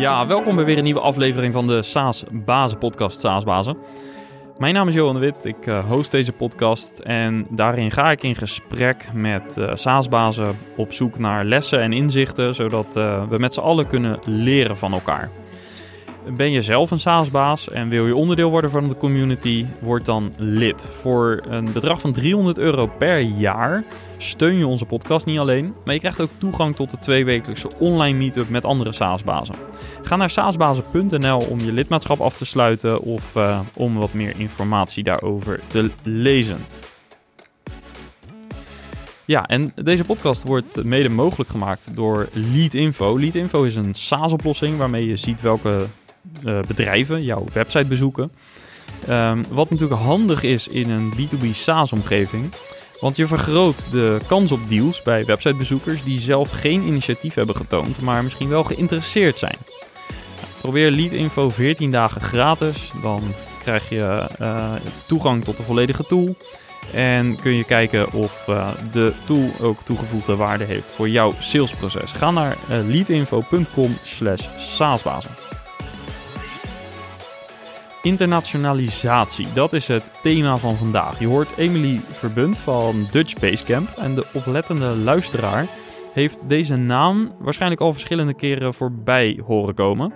Ja, welkom bij weer een nieuwe aflevering van de SaaS Bazen podcast SaaS Bazen. Mijn naam is Johan de Wit, ik uh, host deze podcast en daarin ga ik in gesprek met uh, SaaS-bazen op zoek naar lessen en inzichten, zodat uh, we met z'n allen kunnen leren van elkaar. Ben je zelf een SaaS-baas en wil je onderdeel worden van de community? Word dan lid. Voor een bedrag van 300 euro per jaar steun je onze podcast niet alleen, maar je krijgt ook toegang tot de tweewekelijkse online meetup met andere SaaS-bazen. Ga naar saasbazen.nl om je lidmaatschap af te sluiten of uh, om wat meer informatie daarover te lezen. Ja, en deze podcast wordt mede mogelijk gemaakt door Leadinfo. Leadinfo is een SaaS-oplossing waarmee je ziet welke uh, bedrijven jouw website bezoeken. Um, wat natuurlijk handig is in een B2B SaaS-omgeving. Want je vergroot de kans op deals bij websitebezoekers die zelf geen initiatief hebben getoond, maar misschien wel geïnteresseerd zijn. Probeer Leadinfo 14 dagen gratis. Dan krijg je uh, toegang tot de volledige tool. En kun je kijken of uh, de tool ook toegevoegde waarde heeft voor jouw salesproces. Ga naar leadinfo.com slash saasbazen. Internationalisatie, dat is het thema van vandaag. Je hoort Emily Verbund van Dutch Basecamp en de oplettende luisteraar heeft deze naam waarschijnlijk al verschillende keren voorbij horen komen.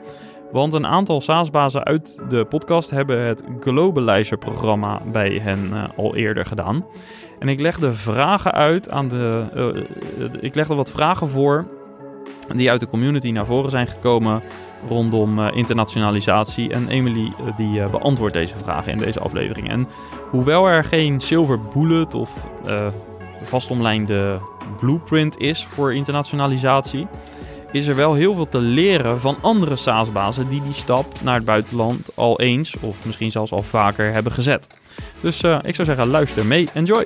Want een aantal SaaS-bazen uit de podcast hebben het Globalizer-programma bij hen uh, al eerder gedaan. En ik legde vragen uit aan de. Uh, ik legde wat vragen voor die uit de community naar voren zijn gekomen rondom uh, internationalisatie. En Emily uh, die uh, beantwoordt deze vragen in deze aflevering. En hoewel er geen silver bullet of vastomlijnde blueprint is voor internationalisatie, is er wel heel veel te leren van andere SaaS-bazen die die stap naar het buitenland al eens of misschien zelfs al vaker hebben gezet. Dus ik zou zeggen, luister mee, enjoy!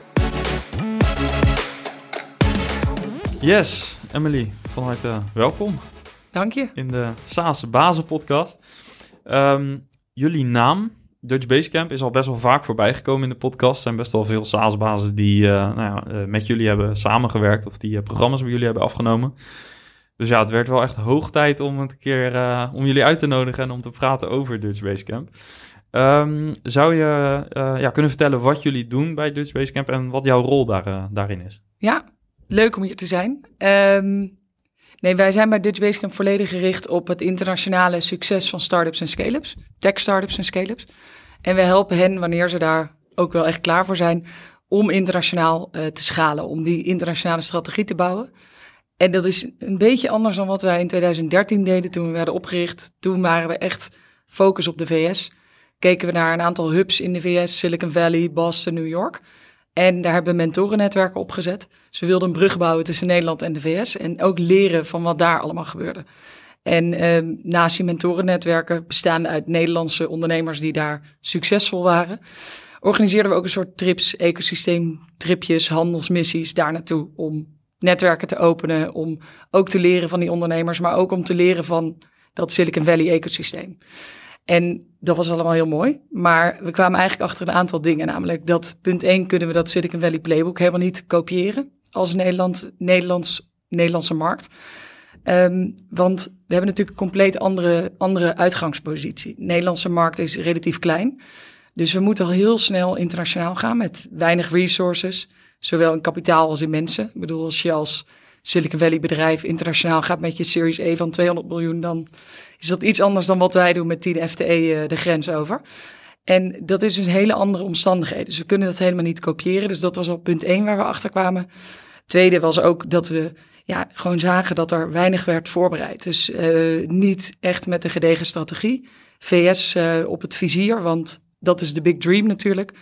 Yes, Emily, van harte welkom. Dank je. In de SaaS Bazen podcast. Um, jullie naam, Dutch Basecamp, is al best wel vaak voorbij gekomen in de podcast. Er zijn best wel veel SaaS bazen die uh, nou ja, uh, met jullie hebben samengewerkt of die uh, programma's bij jullie hebben afgenomen. Dus ja, het werd wel echt hoog tijd om een keer om jullie uit te nodigen en om te praten over Dutch Basecamp. Um, zou je ja, kunnen vertellen wat jullie doen bij Dutch Basecamp en wat jouw rol daar, daarin is? Ja, leuk om hier te zijn. Um, nee, wij zijn bij Dutch Basecamp volledig gericht op het internationale succes van startups en scale-ups. Tech startups en scale-ups. En we helpen hen, wanneer ze daar ook wel echt klaar voor zijn, om internationaal uh, te schalen. Om die internationale strategie te bouwen. En dat is een beetje anders dan wat wij in 2013 deden toen we werden opgericht. Toen waren we echt focus op de VS. Keken we naar een aantal hubs in de VS, Silicon Valley, Boston, New York. En daar hebben we mentorennetwerken opgezet. Ze wilden een brug bouwen tussen Nederland en de VS. En ook leren van wat daar allemaal gebeurde. En eh, naast die mentorennetwerken, bestaande uit Nederlandse ondernemers die daar succesvol waren, organiseerden we ook een soort trips, ecosysteemtripjes, handelsmissies daar naartoe. Om netwerken te openen, om ook te leren van die ondernemers, maar ook om te leren van dat Silicon Valley ecosysteem. En dat was allemaal heel mooi. Maar we kwamen eigenlijk achter een aantal dingen. Namelijk dat punt 1 kunnen we dat Silicon Valley playbook helemaal niet kopiëren als Nederland, Nederlands, Nederlandse markt. Um, want we hebben natuurlijk een compleet andere, andere uitgangspositie. De Nederlandse markt is relatief klein. Dus we moeten al heel snel internationaal gaan met weinig resources. Zowel in kapitaal als in mensen. Ik bedoel, als je als Silicon Valley bedrijf internationaal gaat met je Series E van 200 miljoen, dan is dat iets anders dan wat wij doen met 10 FTE uh, de grens over. En dat is dus hele andere omstandigheden. Dus we kunnen dat helemaal niet kopiëren. Dus dat was al punt 1 waar we achter kwamen. Tweede was ook dat we ja, gewoon zagen dat er weinig werd voorbereid. Dus uh, niet echt met een gedegen strategie. VS uh, op het vizier, want dat is de big dream natuurlijk.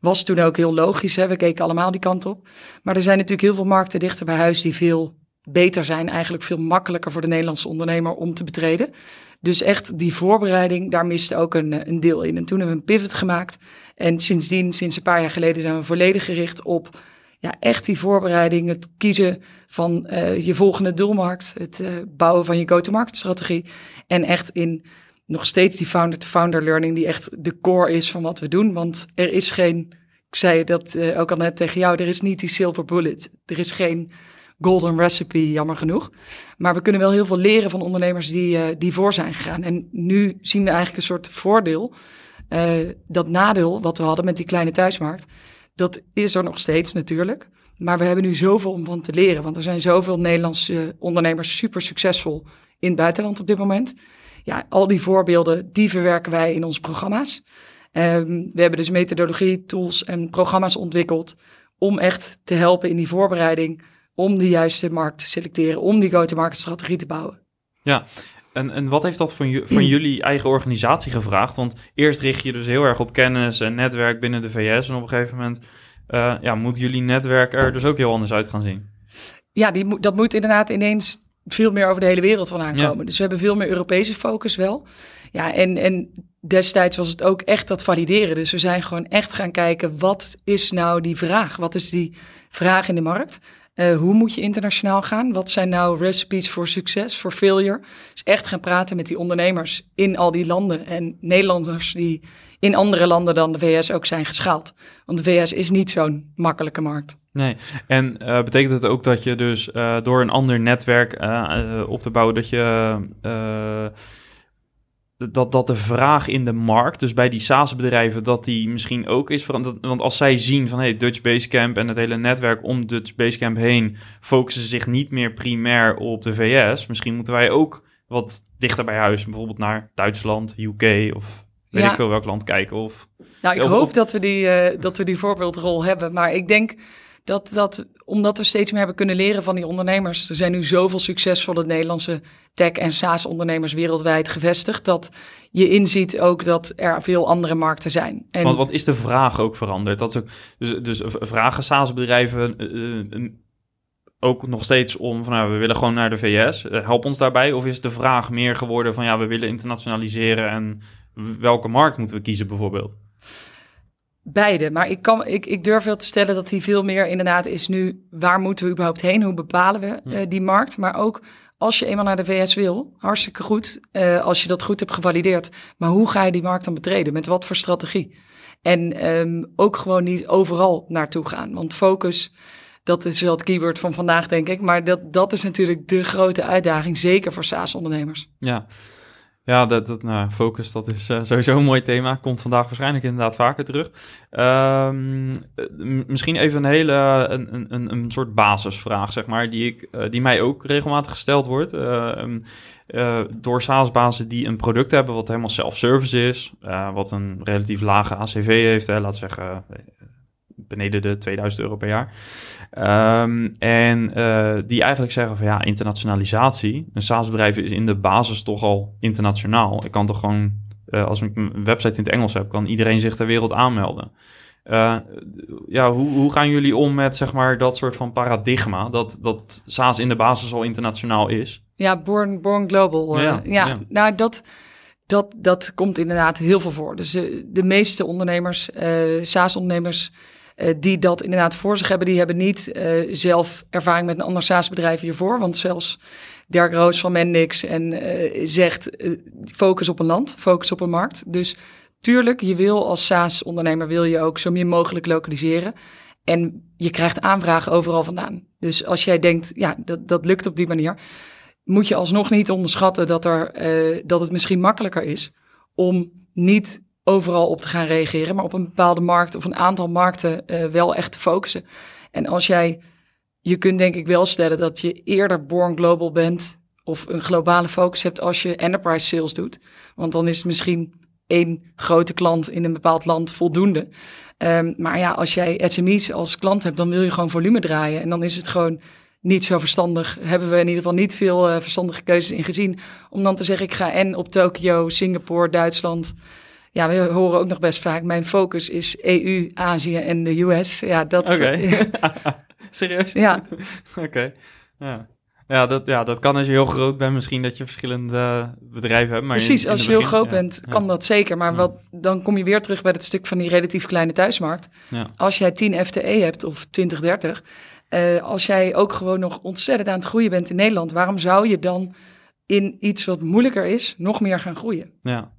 Was toen ook heel logisch, hè? we keken allemaal die kant op. Maar er zijn natuurlijk heel veel markten dichter bij huis die veel beter zijn, eigenlijk veel makkelijker voor de Nederlandse ondernemer om te betreden. Dus echt die voorbereiding, daar miste ook een, een deel in. En toen hebben we een pivot gemaakt. En sindsdien, sinds een paar jaar geleden, zijn we volledig gericht op ja, echt die voorbereiding, het kiezen van uh, je volgende doelmarkt, het uh, bouwen van je go-to-market strategie. En echt in nog steeds die founder-to-founder learning, die echt de core is van wat we doen. Want er is geen, ik zei dat ook al net tegen jou, er is niet die silver bullet. Er is geen golden recipe, jammer genoeg. Maar we kunnen wel heel veel leren van ondernemers die, uh, die voor zijn gegaan. En nu zien we eigenlijk een soort voordeel. Uh, dat nadeel wat we hadden met die kleine thuismarkt, dat is er nog steeds natuurlijk. Maar we hebben nu zoveel om van te leren. Want er zijn zoveel Nederlandse ondernemers super succesvol in het buitenland op dit moment. Ja, al die voorbeelden, die verwerken wij in onze programma's. Um, we hebben dus methodologie, tools en programma's ontwikkeld om echt te helpen in die voorbereiding, om de juiste markt te selecteren, om die go-to-market strategie te bouwen. Ja, en, en wat heeft dat van, van jullie eigen organisatie gevraagd? Want eerst richt je dus heel erg op kennis en netwerk binnen de VS en op een gegeven moment uh, ja, moet jullie netwerk er dus ook heel anders uit gaan zien. Ja, die, dat moet inderdaad ineens veel meer over de hele wereld van aankomen. Dus we hebben veel meer Europese focus wel. Ja, en, en destijds was het ook echt dat valideren. Dus we zijn gewoon echt gaan kijken, wat is nou die vraag? Wat is die vraag in de markt? Uh, hoe moet je internationaal gaan? Wat zijn nou recipes voor succes, voor failure? Dus echt gaan praten met die ondernemers in al die landen en Nederlanders die in andere landen dan de VS ook zijn geschaald. Want de VS is niet zo'n makkelijke markt. Nee, en uh, betekent het ook dat je dus uh, door een ander netwerk op te bouwen, dat je dat, dat de vraag in de markt, dus bij die SaaS-bedrijven, dat die misschien ook is veranderd. Want als zij zien van hey, Dutch Basecamp en het hele netwerk om Dutch Basecamp heen focussen zich niet meer primair op de VS, misschien moeten wij ook wat dichter bij huis, bijvoorbeeld naar Duitsland, UK of weet ik veel welk land kijken. Of, nou, ik hoop dat, we die, uh, dat we die voorbeeldrol hebben, maar ik denk dat, dat omdat we steeds meer hebben kunnen leren van die ondernemers. Er zijn nu zoveel succesvolle Nederlandse tech- en SaaS-ondernemers wereldwijd gevestigd. Dat je inziet ook dat er veel andere markten zijn. En... Want wat is de vraag ook veranderd? Dat ook, dus, dus vragen SaaS-bedrijven. Uh, ook nog steeds om van nou, we willen gewoon naar de VS. help ons daarbij. Of is de vraag meer geworden van ja, we willen internationaliseren en welke markt moeten we kiezen bijvoorbeeld? Beide, maar ik, kan, ik, ik durf wel te stellen dat die veel meer inderdaad is nu... waar moeten we überhaupt heen? Hoe bepalen we uh, die markt? Maar ook als je eenmaal naar de VS wil, hartstikke goed. Uh, als je dat goed hebt gevalideerd. Maar hoe ga je die markt dan betreden? Met wat voor strategie? En um, ook gewoon niet overal naartoe gaan. Want focus, dat is wel het keyword van vandaag, denk ik. Maar dat, dat is natuurlijk de grote uitdaging, zeker voor SaaS-ondernemers. Ja, ja, dat, dat, nou, focus, dat is uh, sowieso een mooi thema. Komt vandaag waarschijnlijk inderdaad vaker terug. Um, misschien even een hele, een, een, een soort basisvraag, zeg maar, die, ik, uh, die mij ook regelmatig gesteld wordt. Uh, door SaaS-bazen die een product hebben wat helemaal self-service is, wat een relatief lage ACV heeft, hè, we zeggen beneden de 2000 euro per jaar. Um, en uh, die eigenlijk zeggen van ja, internationalisatie. Een SaaS-bedrijf is in de basis toch al internationaal. Ik kan toch gewoon, uh, als ik een website in het Engels heb, kan iedereen zich ter wereld aanmelden. Uh, ja, hoe, hoe gaan jullie om met zeg maar dat soort van paradigma, dat, dat SaaS in de basis al internationaal is? Ja, born, born global. Ja, ja, ja, nou dat dat, dat komt inderdaad heel veel voor. Dus de, meeste ondernemers, SaaS-ondernemers, die dat inderdaad voor zich hebben, die hebben niet uh, zelf ervaring met een ander SaaS-bedrijf hiervoor. Want zelfs Dirk Roos van Mendix en uh, zegt focus op een land, focus op een markt. Dus tuurlijk, je wil als SaaS-ondernemer wil je ook zo min mogelijk lokaliseren. En je krijgt aanvragen overal vandaan. Dus als jij denkt, ja, dat, dat lukt op die manier, moet je alsnog niet onderschatten dat, er, dat het misschien makkelijker is om niet overal op te gaan reageren, maar op een bepaalde markt of een aantal markten uh, wel echt te focussen. En als jij, je kunt denk ik wel stellen dat je eerder born global bent of een globale focus hebt als je enterprise sales doet. Want dan is het misschien één grote klant in een bepaald land voldoende. Um, maar ja, als jij SME's als klant hebt, dan wil je gewoon volume draaien. En dan is het gewoon niet zo verstandig. Hebben we in ieder geval niet veel uh, verstandige keuzes in gezien. Om dan te zeggen, ik ga en op Tokio, Singapore, Duitsland, ja, we horen ook nog best vaak, mijn focus is EU, Azië en de US. Ja, dat... Oké. Serieus? Ja. Oké. Ja. Ja dat, ja, dat kan als je heel groot bent, misschien dat je verschillende bedrijven hebt. Maar Precies, als je heel groot bent, kan dat zeker. Maar wat, dan kom je weer terug bij het stuk van die relatief kleine thuismarkt. Als jij 10 FTE hebt of 20, 30, uh, als jij ook gewoon nog ontzettend aan het groeien bent in Nederland, waarom zou je dan in iets wat moeilijker is, nog meer gaan groeien? Ja,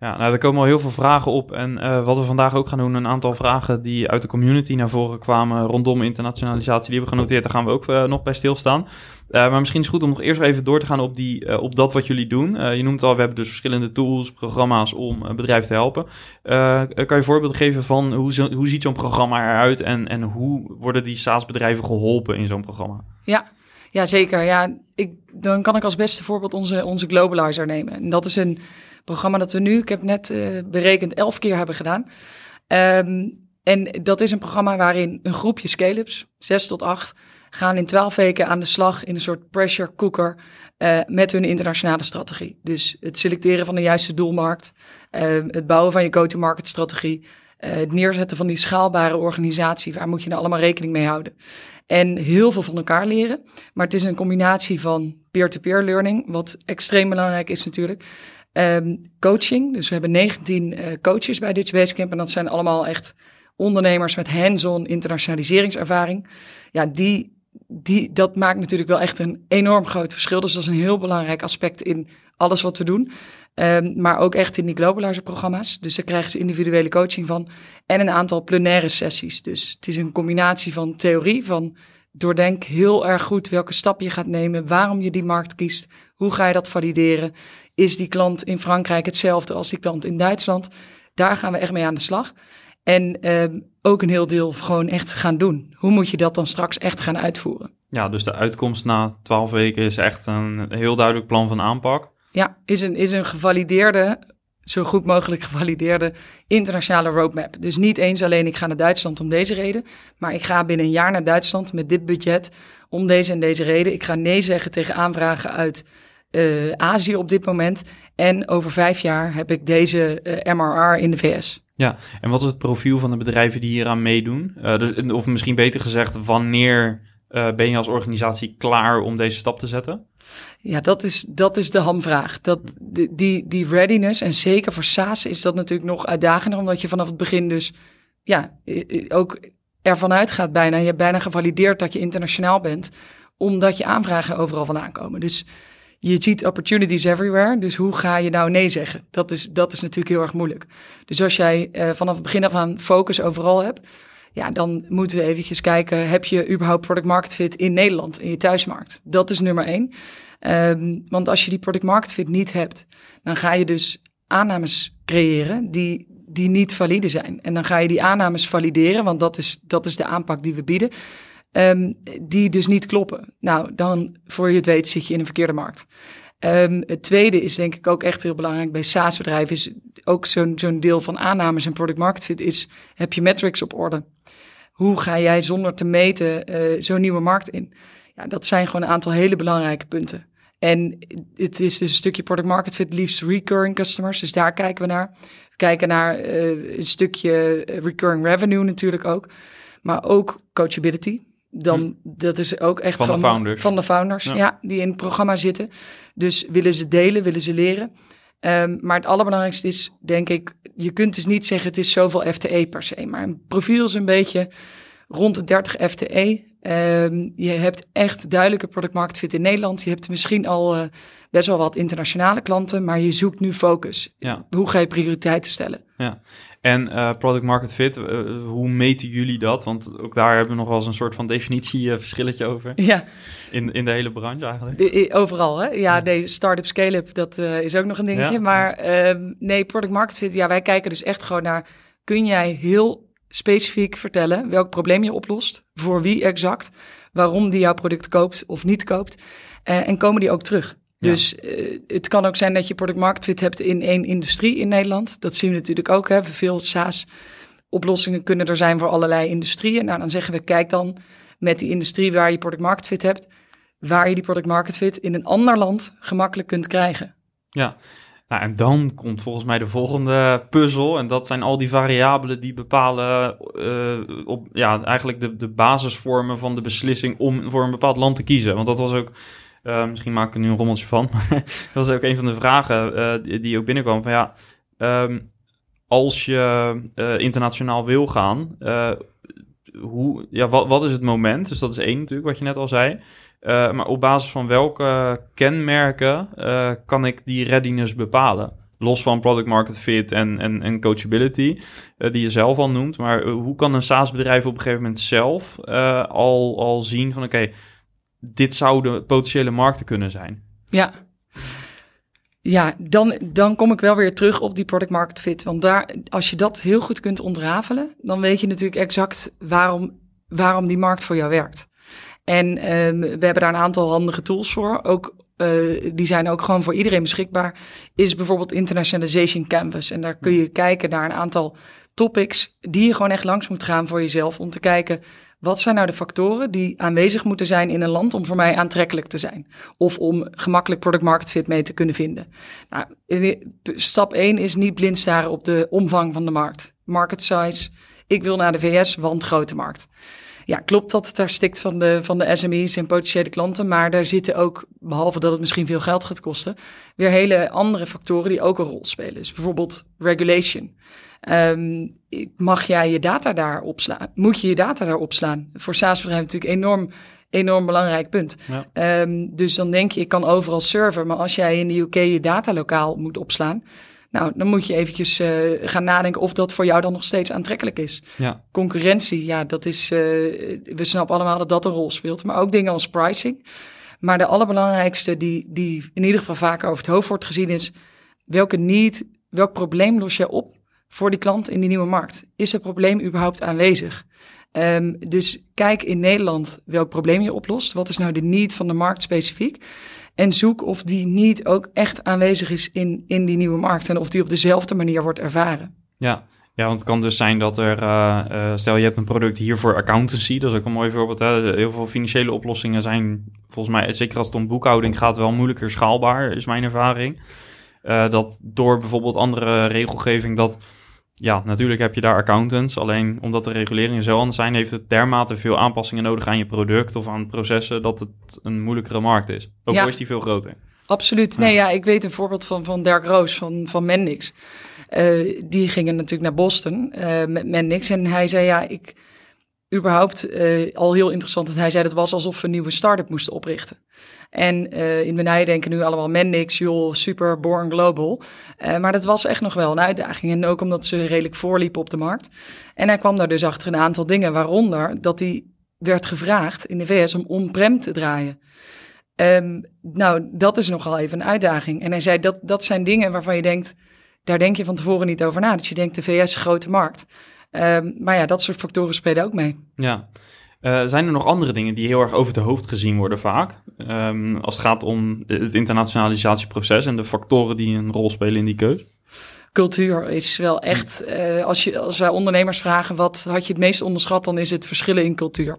Ja, nou, er komen al heel veel vragen op. En uh, wat we vandaag ook gaan doen, een aantal vragen die uit de community naar voren kwamen rondom internationalisatie, die hebben we genoteerd. Daar gaan we ook uh, nog bij stilstaan. Uh, maar misschien is het goed om nog eerst even door te gaan op, die, op dat wat jullie doen. je noemt al, we hebben dus verschillende tools, programma's om bedrijven te helpen. kan je voorbeelden geven van hoe, zo, hoe ziet zo'n programma eruit en, en hoe worden die SaaS-bedrijven geholpen in zo'n programma? Ja, ja, zeker. Ja, ik, dan kan ik als beste voorbeeld onze, onze Globalizer nemen. En dat is een programma dat we nu, ik heb net uh, berekend, elf keer hebben gedaan. Um, en dat is een programma waarin een groepje scale-ups, zes tot acht, gaan in twaalf weken aan de slag in een soort pressure cooker uh, met hun internationale strategie. Dus het selecteren van de juiste doelmarkt, uh, het bouwen van je go-to-market strategie, het neerzetten van die schaalbare organisatie, waar moet je nou allemaal rekening mee houden. En heel veel van elkaar leren. Maar het is een combinatie van peer-to-peer learning, wat extreem belangrijk is natuurlijk. Um, coaching, dus we hebben 19 uh, coaches bij Dutch Basecamp. En dat zijn allemaal echt ondernemers met hands-on internationaliseringservaring. Ja, die, die, dat maakt natuurlijk wel echt een enorm groot verschil. Dus dat is een heel belangrijk aspect in alles wat we doen. Um, maar ook echt in die globalizer programma's. Dus daar krijgen ze individuele coaching van. En een aantal plenaire sessies. Dus het is een combinatie van theorie, van doordenk heel erg goed welke stap je gaat nemen, waarom je die markt kiest, hoe ga je dat valideren. Is die klant in Frankrijk hetzelfde als die klant in Duitsland? Daar gaan we echt mee aan de slag. En uh, ook een heel deel gewoon echt gaan doen. Hoe moet je dat dan straks echt gaan uitvoeren? Ja, dus de uitkomst na twaalf weken is echt een heel duidelijk plan van aanpak. Ja, is een, is een gevalideerde, zo goed mogelijk gevalideerde internationale roadmap. Dus niet eens alleen ik ga naar Duitsland om deze reden, maar ik ga binnen een jaar naar Duitsland met dit budget om deze en deze reden. Ik ga nee zeggen tegen aanvragen uit uh, Azië op dit moment. En over vijf jaar heb ik deze uh, MRR in de VS. Ja, en wat is het profiel van de bedrijven die hieraan meedoen? Uh, dus, of misschien beter gezegd, wanneer ben je als organisatie klaar om deze stap te zetten? Ja, dat is, dat is de hamvraag. Dat, die, die readiness, en zeker voor SaaS is dat natuurlijk nog uitdagender, omdat je vanaf het begin dus ja, ook ervan uitgaat bijna. Je hebt bijna gevalideerd dat je internationaal bent, omdat je aanvragen overal vandaan komen. Dus je ziet opportunities everywhere. Dus hoe ga je nou nee zeggen? Dat is, dat is natuurlijk heel erg moeilijk. Dus als jij uh, vanaf het begin af aan focus overal hebt, ja, dan moeten we eventjes kijken, heb je überhaupt product market fit in Nederland, in je thuismarkt? Dat is nummer één. Um, want als je die product market fit niet hebt, dan ga je dus aannames creëren die, die niet valide zijn. En dan ga je die aannames valideren, want dat is, dat is de aanpak die we bieden. Um, die dus niet kloppen. Nou, dan voor je het weet zit je in een verkeerde markt. Um, het tweede is denk ik ook echt heel belangrijk bij SaaS-bedrijven, is ook zo'n zo'n deel van aannames en product market fit, is heb je metrics op orde? Hoe ga jij zonder te meten uh, zo'n nieuwe markt in? Ja, dat zijn gewoon een aantal hele belangrijke punten. En het is dus een stukje product market fit, liefst recurring customers. Dus daar kijken we naar. We kijken naar uh, een stukje recurring revenue natuurlijk ook. Maar ook coachability dan hm. dat is ook echt van, van de founders. Van de founders, ja. die in het programma zitten. Dus willen ze delen, willen ze leren. Um, maar het allerbelangrijkste is, denk ik, je kunt dus niet zeggen het is zoveel FTE per se. Maar een profiel is een beetje rond de 30 FTE. Um, je hebt echt duidelijke product market fit in Nederland. Je hebt misschien al uh, best wel wat internationale klanten, maar je zoekt nu focus. Ja. Hoe ga je prioriteiten stellen? Ja, en uh, product market fit, uh, hoe meten jullie dat? Want ook daar hebben we nog wel eens een soort van definitieverschilletje over. Ja. In, in de hele branche eigenlijk. De, overal, hè? Ja, ja. nee, start-up, scale-up, dat is ook nog een dingetje. Ja. Maar ehm, nee, product market fit, ja, wij kijken dus echt gewoon naar... kun jij heel specifiek vertellen welk probleem je oplost, voor wie exact, waarom die jouw product koopt of niet koopt. En komen die ook terug. Dus uh, het kan ook zijn dat je product market fit hebt in één industrie in Nederland. Dat zien we natuurlijk ook. Hè. Veel SaaS oplossingen kunnen er zijn voor allerlei industrieën. Nou, dan zeggen we, kijk dan met die industrie waar je product market fit hebt, waar je die product market fit in een ander land gemakkelijk kunt krijgen. Ja, nou, en dan komt volgens mij de volgende puzzel. En dat zijn al die variabelen die bepalen uh, op, ja, eigenlijk de, de basisvormen van de beslissing om voor een bepaald land te kiezen. Want dat was ook, uh, misschien maak ik er nu een rommeltje van, dat was ook een van de vragen uh, die, ook binnenkwam. Van ja, um, als je internationaal wil gaan, hoe, ja, wat, wat is het moment? Dus dat is één natuurlijk, wat je net al zei. Maar op basis van welke kenmerken kan ik die readiness bepalen? los van product market fit en, en, en coachability, die je zelf al noemt. Maar hoe kan een SaaS-bedrijf op een gegeven moment zelf al, al zien van oké, dit zouden potentiële markten kunnen zijn? Ja. Ja, dan, dan kom ik wel weer terug op die product market fit. Want daar, als je dat heel goed kunt ontrafelen, dan weet je natuurlijk exact waarom, waarom die markt voor jou werkt. En um, we hebben daar een aantal handige tools voor. Ook, uh, die zijn ook gewoon voor iedereen beschikbaar. Is bijvoorbeeld Internationalization Canvas. En daar kun je kijken naar een aantal topics die je gewoon echt langs moet gaan voor jezelf. Om te kijken, wat zijn nou de factoren die aanwezig moeten zijn in een land om voor mij aantrekkelijk te zijn? Of om gemakkelijk product market fit mee te kunnen vinden? Nou, stap 1 is niet blind staren op de omvang van de markt. Market size. Ik wil naar de VS, want grote markt. Ja, klopt dat het daar stikt van de, van de SME's en potentiële klanten. Maar daar zitten ook, behalve dat het misschien veel geld gaat kosten, weer hele andere factoren die ook een rol spelen. Dus bijvoorbeeld regulation. Um, mag jij je data daar opslaan? Moet je je data daar opslaan? Voor SaaS-bedrijven natuurlijk enorm, enorm belangrijk punt. Ja. Um, dus dan denk je, ik kan overal server, maar als jij in de UK je data lokaal moet opslaan, nou, dan moet je eventjes uh, gaan nadenken of dat voor jou dan nog steeds aantrekkelijk is. Ja. Concurrentie, ja, dat is, uh, we snappen allemaal dat dat een rol speelt, maar ook dingen als pricing. Maar de allerbelangrijkste, die, die in ieder geval vaker over het hoofd wordt gezien, is welke niet, welk probleem los je op voor die klant in die nieuwe markt? Is het probleem überhaupt aanwezig? Um, dus kijk in Nederland welk probleem je oplost. Wat is nou de need van de markt specifiek? En zoek of die niet ook echt aanwezig is in, in die nieuwe markt en of die op dezelfde manier wordt ervaren. Ja, ja, want het kan dus zijn dat er, uh, uh, stel je hebt een product hier voor accountancy, dat is ook een mooi voorbeeld. Hè? Heel veel financiële oplossingen zijn, volgens mij, zeker als het om boekhouding gaat, wel moeilijker schaalbaar, is mijn ervaring. Uh, dat door bijvoorbeeld andere regelgeving, dat ja, natuurlijk heb je daar accountants. Alleen omdat de reguleringen zo anders zijn, heeft het dermate veel aanpassingen nodig aan je product of aan processen dat het een moeilijkere markt is. Ook al is die veel groter. Absoluut. Nee, ja, ik weet een voorbeeld van, van Dirk Roos van, van Mendix. Uh, die gingen natuurlijk naar Boston uh, met Mendix. En hij zei, ja, ik überhaupt uh, al heel interessant dat hij zei dat het was alsof we een nieuwe start-up moesten oprichten. En uh, in Benij denken nu allemaal Mendix, joh, super, born global. Uh, maar dat was echt nog wel een uitdaging. En ook omdat ze redelijk voorliepen op de markt. En hij kwam daar dus achter een aantal dingen, waaronder dat hij werd gevraagd in de VS om on-prem te draaien. Um, nou, dat is nogal even een uitdaging. En hij zei dat dat zijn dingen waarvan je denkt, daar denk je van tevoren niet over na. Dat je denkt, de VS grote markt. Um, maar ja, dat soort factoren spelen ook mee. Ja. Uh, zijn er nog andere dingen die heel erg over het hoofd gezien worden vaak? Um, als het gaat om het internationalisatieproces en de factoren die een rol spelen in die keus? Cultuur is wel echt, uh, als, je, als wij ondernemers vragen wat had je het meest onderschat, dan is het verschillen in cultuur.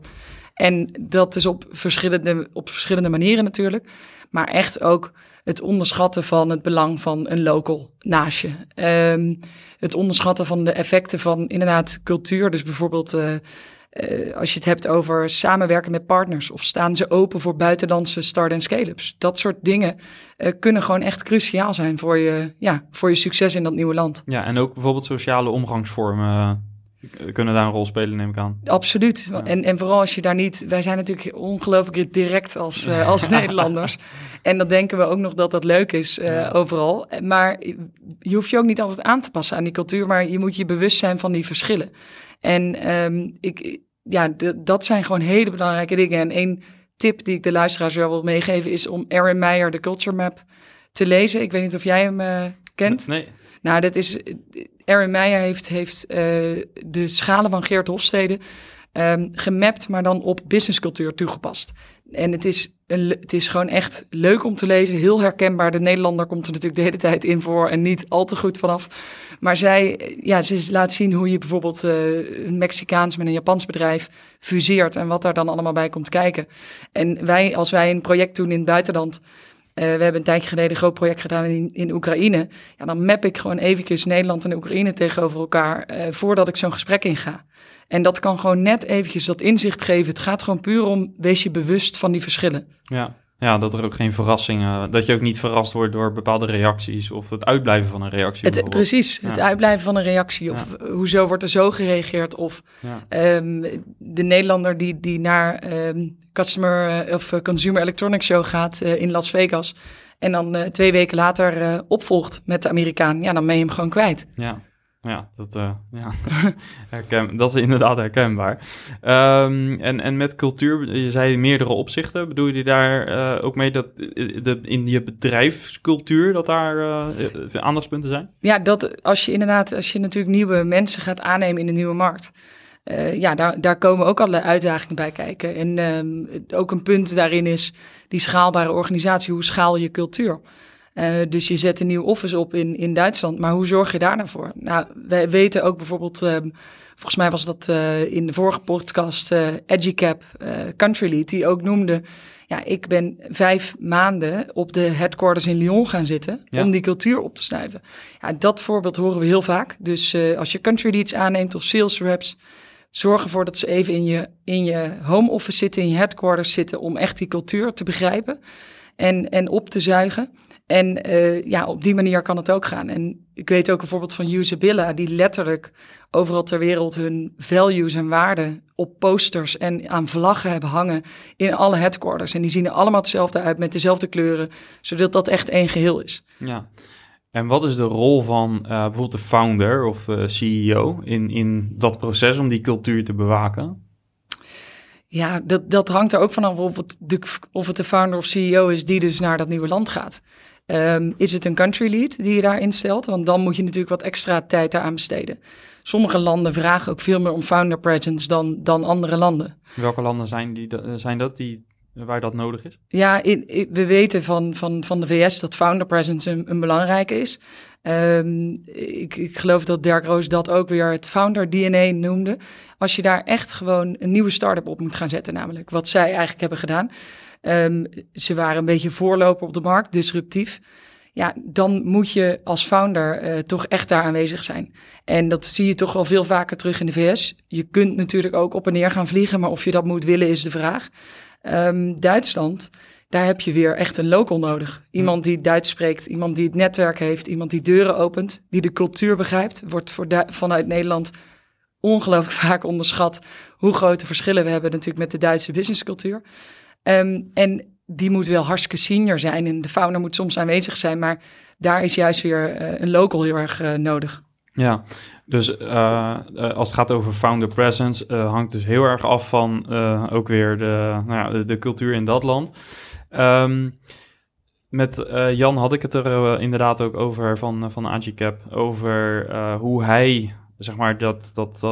En dat is op verschillende, op verschillende manieren natuurlijk. Maar echt ook het onderschatten van het belang van een local naast je. Um, het onderschatten van de effecten van inderdaad cultuur. Dus bijvoorbeeld uh, uh, als je het hebt over samenwerken met partners of staan ze open voor buitenlandse start- en scale-ups. Dat soort dingen uh, kunnen gewoon echt cruciaal zijn voor je, ja, voor je succes in dat nieuwe land. Ja, en ook bijvoorbeeld sociale omgangsvormen kunnen daar een rol spelen, neem ik aan. Absoluut. En, en vooral als je daar niet... Wij zijn natuurlijk ongelooflijk direct als, uh, als Nederlanders. En dan denken we ook nog dat dat leuk is uh, ja. overal. Maar je hoeft je ook niet altijd aan te passen aan die cultuur... maar je moet je bewust zijn van die verschillen. En um, ik, ja, dat zijn gewoon hele belangrijke dingen. En één tip die ik de luisteraars wel wil meegeven... is om Aaron Meyer, de Culture Map, te lezen. Ik weet niet of jij hem uh, kent. Nee. Nou, dat is. Aaron Meijer heeft, uh, de schalen van Geert Hofstede um, gemapt, maar dan op businesscultuur toegepast. En het is, een, het is gewoon echt leuk om te lezen, heel herkenbaar. De Nederlander komt er natuurlijk de hele tijd in voor en niet al te goed vanaf. Maar zij, ja, ze laat zien hoe je bijvoorbeeld uh, een Mexicaans met een Japans bedrijf fuseert en wat daar dan allemaal bij komt kijken. En wij, als wij een project doen in het buitenland, we hebben een tijdje geleden een groot project gedaan in, in Oekraïne. Ja, dan map ik gewoon eventjes Nederland en Oekraïne tegenover elkaar uh, voordat ik zo'n gesprek inga. En dat kan gewoon net eventjes dat inzicht geven. Het gaat gewoon puur om, wees je bewust van die verschillen. Ja, ja, dat er ook geen verrassingen, dat je ook niet verrast wordt door bepaalde reacties of het uitblijven van een reactie. Het, precies, ja. het uitblijven van een reactie of ja. hoezo wordt er zo gereageerd of ja. um, de Nederlander die, die naar um, customer uh, of consumer electronics show gaat uh, in Las Vegas En dan twee weken later opvolgt met de Amerikaan. Ja, dan ben je hem gewoon kwijt. Ja. Ja, dat, uh, ja. Herken, dat is inderdaad herkenbaar. Um, en, en met cultuur, je zei meerdere opzichten. Bedoel je daar uh, ook mee dat eh, de, in je bedrijfscultuur dat daar uh, aandachtspunten zijn? Ja, dat als je inderdaad, als je natuurlijk nieuwe mensen gaat aannemen in de nieuwe markt. ja, daar, daar komen ook allerlei uitdagingen bij kijken. En um, ook een punt daarin is die schaalbare organisatie. Hoe schaal je cultuur? Uh, dus je zet een nieuw office op in, in Duitsland. Maar hoe zorg je daar nou voor? Nou, wij weten ook bijvoorbeeld, uh, volgens mij was dat uh, in de vorige podcast, uh, Educap Country Lead, die ook noemde, ja, ik ben vijf maanden op de headquarters in Lyon gaan zitten ja. om die cultuur op te snuiven. Ja, dat voorbeeld horen we heel vaak. Dus als je country leads aanneemt of sales reps, zorg ervoor dat ze even in je, in je home office zitten, in je headquarters zitten, om echt die cultuur te begrijpen en, en op te zuigen. En uh, ja, op die manier kan het ook gaan. En ik weet ook bijvoorbeeld van Usabilla, die letterlijk overal ter wereld hun values en waarden op posters en aan vlaggen hebben hangen in alle headquarters. En die zien er allemaal hetzelfde uit met dezelfde kleuren, zodat dat echt één geheel is. Ja. En wat is de rol van uh, bijvoorbeeld de founder of uh, CEO in, in dat proces om die cultuur te bewaken? Ja, dat, dat hangt er ook vanaf of het, de, of het de founder of CEO is die dus naar dat nieuwe land gaat. Um, is het een country lead die je daar instelt? Want dan moet je natuurlijk wat extra tijd daaraan besteden. Sommige landen vragen ook veel meer om founder presence dan, dan andere landen. Welke landen zijn, die, zijn dat die, waar dat nodig is? Ja, in, in, we weten van, van, van de VS dat founder presence een, een belangrijke is. Um, ik, ik geloof dat Dirk Roos dat ook weer het founder DNA noemde. Als je daar echt gewoon een nieuwe start-up op moet gaan zetten, namelijk wat zij eigenlijk hebben gedaan. Um, ze waren een beetje voorloper op de markt, disruptief. Ja, dan moet je als founder uh, toch echt daar aanwezig zijn. En dat zie je toch wel veel vaker terug in de VS. Je kunt natuurlijk ook op en neer gaan vliegen, maar of je dat moet willen is de vraag. Um, Duitsland, daar heb je weer echt een local nodig. Iemand die Duits spreekt, iemand die het netwerk heeft, iemand die deuren opent, die de cultuur begrijpt. Wordt voor vanuit Nederland ongelooflijk vaak onderschat hoe grote verschillen we hebben natuurlijk met de Duitse businesscultuur. Um, en die moet wel hartstikke senior zijn en de founder moet soms aanwezig zijn, maar daar is juist weer uh, een local heel erg uh, nodig. Ja, dus uh, als het gaat over founder presence, hangt dus heel erg af van ook weer de, nou ja, de, cultuur in dat land. Um, met Jan had ik het er inderdaad ook over van, van Agicap, over hoe hij, zeg maar, dat, dat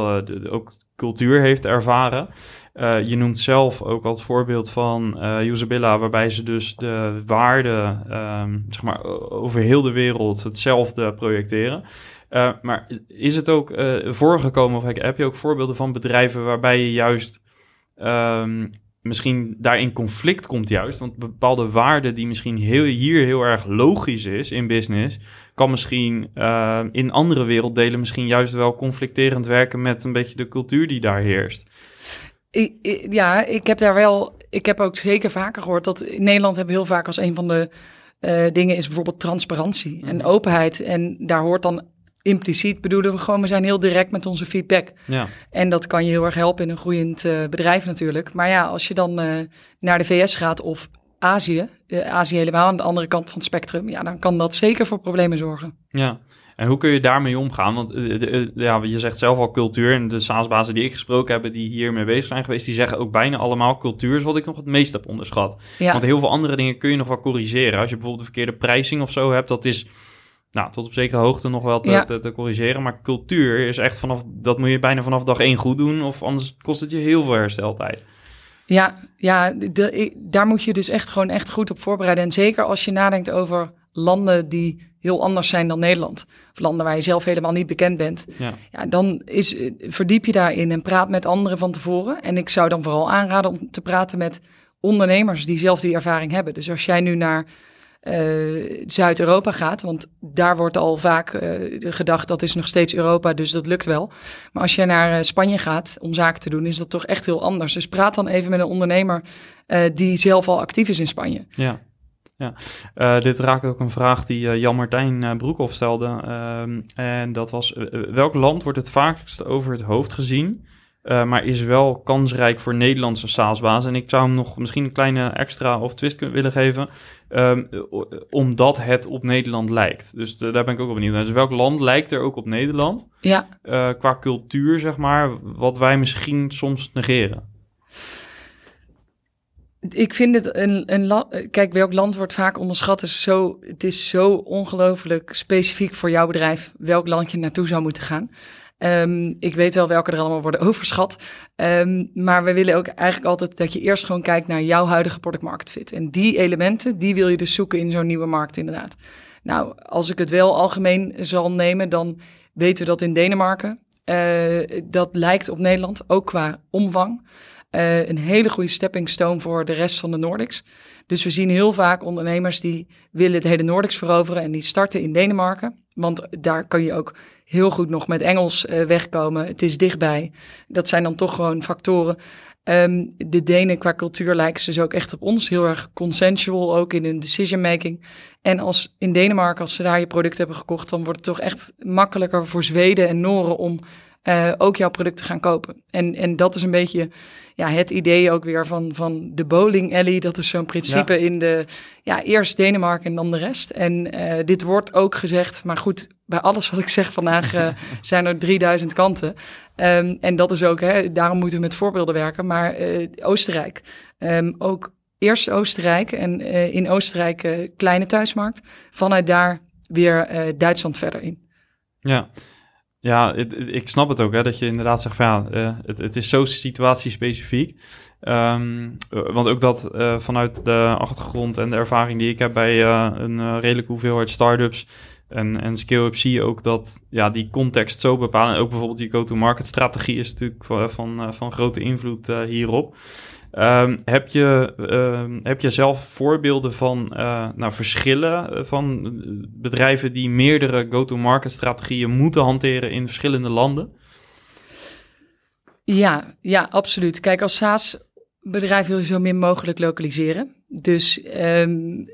ook cultuur heeft ervaren. Uh, je noemt zelf ook als voorbeeld van uh, waarbij ze dus de waarde um, zeg maar, over heel de wereld hetzelfde projecteren. Uh, maar is het ook voorgekomen, of heb je ook voorbeelden van bedrijven waarbij je juist um, misschien daarin conflict komt juist. Want bepaalde waarden die misschien heel, hier heel erg logisch is in business, kan misschien uh, in andere werelddelen misschien juist wel conflicterend werken met een beetje de cultuur die daar heerst. Ik, ja, ik heb daar wel. Ik heb ook zeker vaker gehoord dat in Nederland hebben we heel vaak als een van de uh, dingen is bijvoorbeeld transparantie en mhm. openheid. En daar hoort dan impliciet bedoelen we gewoon, we zijn heel direct met onze feedback. Ja. En dat kan je heel erg helpen in een groeiend uh, bedrijf natuurlijk. Maar ja, als je dan naar de VS gaat of Azië, Azië helemaal aan de andere kant van het spectrum, ja, dan kan dat zeker voor problemen zorgen. Ja, en hoe kun je daarmee omgaan? Want de, ja, je zegt zelf al cultuur en de SaaS-bazen die ik gesproken heb, die hiermee bezig zijn geweest, die zeggen ook bijna allemaal cultuur is wat ik nog het meest heb onderschat. Ja. Want heel veel andere dingen kun je nog wel corrigeren. Als je bijvoorbeeld de verkeerde prijzing of zo hebt, dat is nou, tot op zekere hoogte nog wel te, te, te, corrigeren. Maar cultuur is echt vanaf, dat moet je bijna vanaf dag één goed doen. Of anders kost het je heel veel hersteltijd. Ja, ja de, daar moet je dus echt gewoon echt goed op voorbereiden. En zeker als je nadenkt over landen die heel anders zijn dan Nederland. Of landen waar je zelf helemaal niet bekend bent. Ja. ja dan is, verdiep je daarin en praat met anderen van tevoren. En ik zou dan vooral aanraden om te praten met ondernemers die zelf die ervaring hebben. Dus als jij nu naar uh, Zuid-Europa gaat. Want daar wordt al vaak uh, gedacht dat is nog steeds Europa, dus dat lukt wel. Maar als je naar uh, Spanje gaat om zaken te doen, is dat toch echt heel anders. Dus praat dan even met een ondernemer die zelf al actief is in Spanje. Ja. Ja, dit raakt ook een vraag die Jan-Martijn Broekhoff stelde. Ehm, en dat was, welk land wordt het vaakst over het hoofd gezien Uh, maar is wel kansrijk voor Nederlandse SaaS-bazen. En ik zou hem nog misschien een kleine extra of twist willen geven. Um, omdat het op Nederland lijkt. Dus de, daar ben ik ook op benieuwd naar. Dus welk land lijkt er ook op Nederland? Ja. Uh, qua cultuur, zeg maar, wat wij misschien soms negeren. Ik vind het een, een land. Kijk, welk land wordt vaak onderschat. Is zo, het is zo ongelooflijk specifiek voor jouw bedrijf. welk land je naartoe zou moeten gaan. Um, ik weet wel welke er allemaal worden overschat. Um, maar we willen ook eigenlijk altijd dat je eerst gewoon kijkt naar jouw huidige product market fit. En die elementen, die wil je dus zoeken in zo'n nieuwe markt inderdaad. Nou, als ik het wel algemeen zal nemen, dan weten we dat in Denemarken. Uh, dat lijkt op Nederland, ook qua omvang. Uh, een hele goede stepping stone voor de rest van de Nordics. Dus we zien heel vaak ondernemers die willen de hele Nordics veroveren en die starten in Denemarken. Want daar kan je ook heel goed nog met Engels uh, wegkomen. Het is dichtbij. Dat zijn dan toch gewoon factoren. Um, de Denen qua cultuur lijken ze dus ook echt op ons. Heel erg consensual ook in hun decision making. En als in Denemarken, als ze daar je product hebben gekocht, dan wordt het toch echt makkelijker voor Zweden en Noren om uh, ook jouw product te gaan kopen. En, en dat is een beetje ja, het idee ook weer van, van de bowling alley. Dat is zo'n principe in de, ja, eerst Denemarken en dan de rest. En uh, dit wordt ook gezegd, maar goed, bij alles wat ik zeg vandaag uh, zijn er 3000 kanten. Um, en dat is ook, hè, daarom moeten we met voorbeelden werken. Maar Oostenrijk, um, ook eerst Oostenrijk en in Oostenrijk kleine thuismarkt. Vanuit daar weer Duitsland verder in. Ja, ja, ik snap het ook, hè, dat je inderdaad zegt van ja, uh, het, het, is zo situatiespecifiek. Um, want ook dat uh, vanuit de achtergrond en de ervaring die ik heb bij een redelijke hoeveelheid startups en, en scale-up zie je ook dat ja, die context zo bepalen. En ook bijvoorbeeld die go-to-market strategie is natuurlijk van, van, van grote invloed hierop. Um, heb, je, uh, heb je zelf voorbeelden van uh, nou, verschillen eh, van bedrijven die meerdere go-to-market strategieën moeten hanteren in verschillende landen? Ja, ja, absoluut. Kijk, als SaaS-bedrijf wil je zo min mogelijk lokaliseren. Dus um,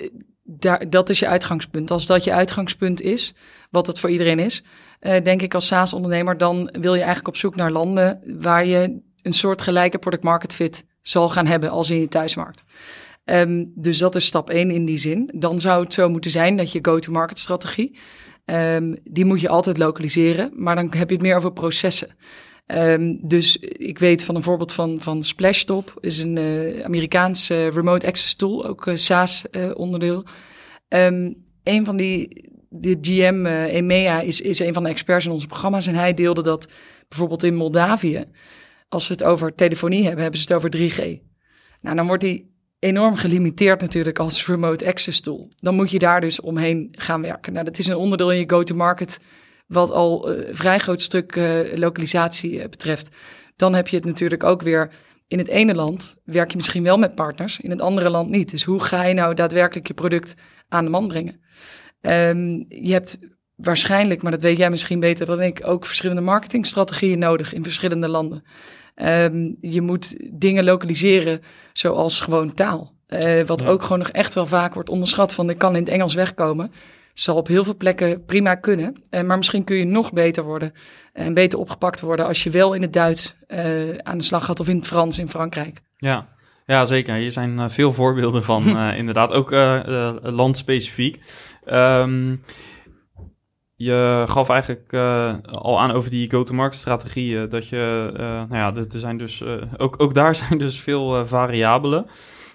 daar, dat is je uitgangspunt. Als dat je uitgangspunt is, wat het voor iedereen is, uh, denk ik als SaaS-ondernemer, dan wil je eigenlijk op zoek naar landen waar je een soort gelijke product market fit zal gaan hebben als in je thuismarkt. Um, dus dat is stap 1 in die zin. Dan zou het zo moeten zijn dat je go-to-market strategie, um, die moet je altijd lokaliseren, maar dan heb je het meer over processen. Um, dus ik weet van een voorbeeld van, van Splashtop, is een uh, Amerikaans uh, remote access tool, ook uh, SaaS onderdeel. Um, een van die, de GM EMEA is, is een van de experts in onze programma's en hij deelde dat bijvoorbeeld in Moldavië als we het over telefonie hebben, hebben ze het over 3G. Nou, dan wordt die enorm gelimiteerd natuurlijk als remote access tool. Dan moet je daar dus omheen gaan werken. Nou, dat is een onderdeel in je go-to-market wat al een uh, vrij groot stuk uh, lokalisatie uh, betreft. Dan heb je het natuurlijk ook weer in het ene land werk je misschien wel met partners, in het andere land niet. Dus hoe ga je nou daadwerkelijk je product aan de man brengen? Um, je hebt waarschijnlijk, maar dat weet jij misschien beter dan ik, ook verschillende marketingstrategieën nodig in verschillende landen. Um, je moet dingen lokaliseren zoals gewoon taal. Uh, wat ook gewoon nog echt wel vaak wordt onderschat van ik kan in het Engels wegkomen. Zal op heel veel plekken prima kunnen. Uh, maar misschien kun je nog beter worden en beter opgepakt worden als je wel in het Duits uh, aan de slag gaat of in het Frans in Frankrijk. Ja, ja, zeker. Hier zijn veel voorbeelden van, uh, inderdaad. Ook uh, uh, landspecifiek. Um, je gaf eigenlijk uh, al aan over die go-to-market strategieën. Dat je, uh, nou ja, er, zijn dus, ook, ook daar zijn dus veel variabelen.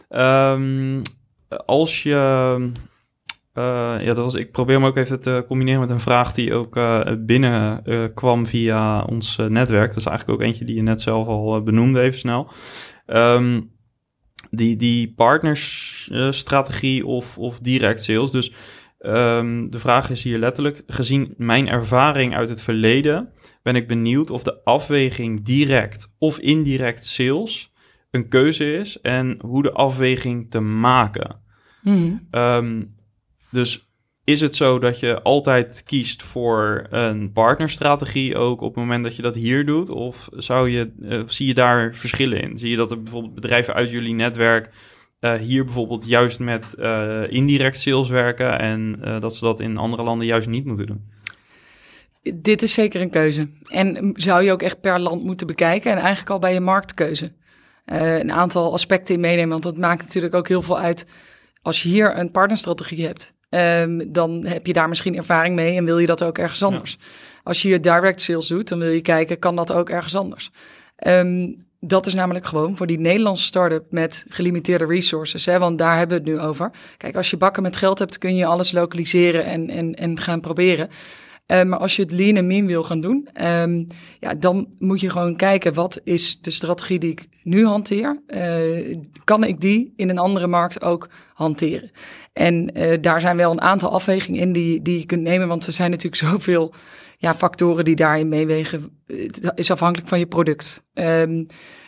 Um, als je, ja, dat was, ik probeer hem ook even te combineren met een vraag die ook binnenkwam via ons netwerk. Dat is eigenlijk ook eentje die je net zelf al benoemde, even snel. Um, die, die partnersstrategie of, of direct sales. Dus Um, de vraag is hier letterlijk, gezien mijn ervaring uit het verleden, ben ik benieuwd of de afweging direct of indirect sales een keuze is en hoe de afweging te maken. Mm. Um, dus is het zo dat je altijd kiest voor een partnerstrategie ook op het moment dat je dat hier doet? Of zou je, uh, zie je daar verschillen in? Zie je dat er bijvoorbeeld bedrijven uit jullie netwerk uh, hier bijvoorbeeld juist met uh, indirect sales werken en uh, dat ze dat in andere landen juist niet moeten doen? Dit is zeker een keuze. En zou je ook echt per land moeten bekijken en eigenlijk al bij je marktkeuze. Een aantal aspecten in meenemen, want dat maakt natuurlijk ook heel veel uit. Als je hier een partnerstrategie hebt, um, dan heb je daar misschien ervaring mee en wil je dat ook ergens anders. Als je je direct sales doet, dan wil je kijken, kan dat ook ergens anders? Um, dat is namelijk gewoon voor die Nederlandse start-up met gelimiteerde resources. Hè, want daar hebben we het nu over. Kijk, als je bakken met geld hebt, kun je alles lokaliseren en, en, en gaan proberen. Uh, maar als je het lean en mean wil gaan doen, um, ja, dan moet je gewoon kijken wat is de strategie die ik nu hanteer. Uh, kan ik die in een andere markt ook hanteren? En uh, daar zijn wel een aantal afwegingen in die, die je kunt nemen, want er zijn natuurlijk zoveel ja, factoren die daarin meewegen. Het is afhankelijk van je product. Um,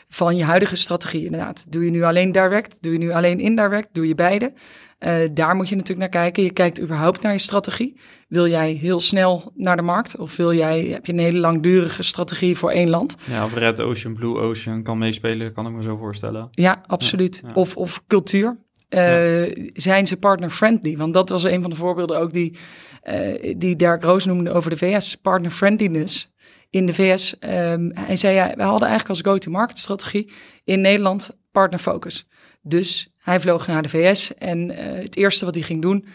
van je huidige strategie inderdaad. Doe je nu alleen direct? Doe je nu alleen indirect? Doe je beide? Uh, daar moet je natuurlijk naar kijken. Je kijkt überhaupt naar je strategie. Wil jij heel snel naar de markt? Of wil jij, heb je een hele langdurige strategie voor één land? Ja, of Red Ocean, Blue Ocean kan meespelen, kan ik me zo voorstellen. Ja, absoluut. Of, of cultuur. Uh, Zijn ze partner-friendly? Want dat was een van de voorbeelden ook die, uh, die Dirk Roos noemde over de VS. Partner-friendliness in de VS. Um, hij zei, ja, we hadden eigenlijk als go-to-market strategie in Nederland partnerfocus. Dus hij vloog naar de VS en uh, het eerste wat hij ging doen,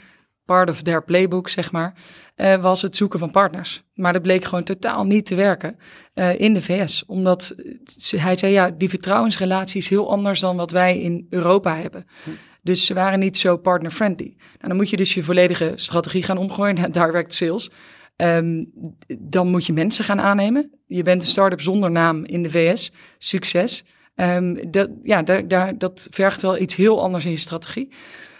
part of their playbook, zeg maar, uh, was het zoeken van partners. Maar dat bleek gewoon totaal niet te werken uh, in de VS. Omdat hij zei, ja, die vertrouwensrelatie is heel anders dan wat wij in Europa hebben. Dus ze waren niet zo partner-friendly. Nou, dan moet je dus je volledige strategie gaan omgooien naar direct sales. Um, dan moet je mensen gaan aannemen. Je bent een start-up zonder naam in de VS. Succes. Um, dat, ja, daar, daar, dat vergt wel iets heel anders in je strategie.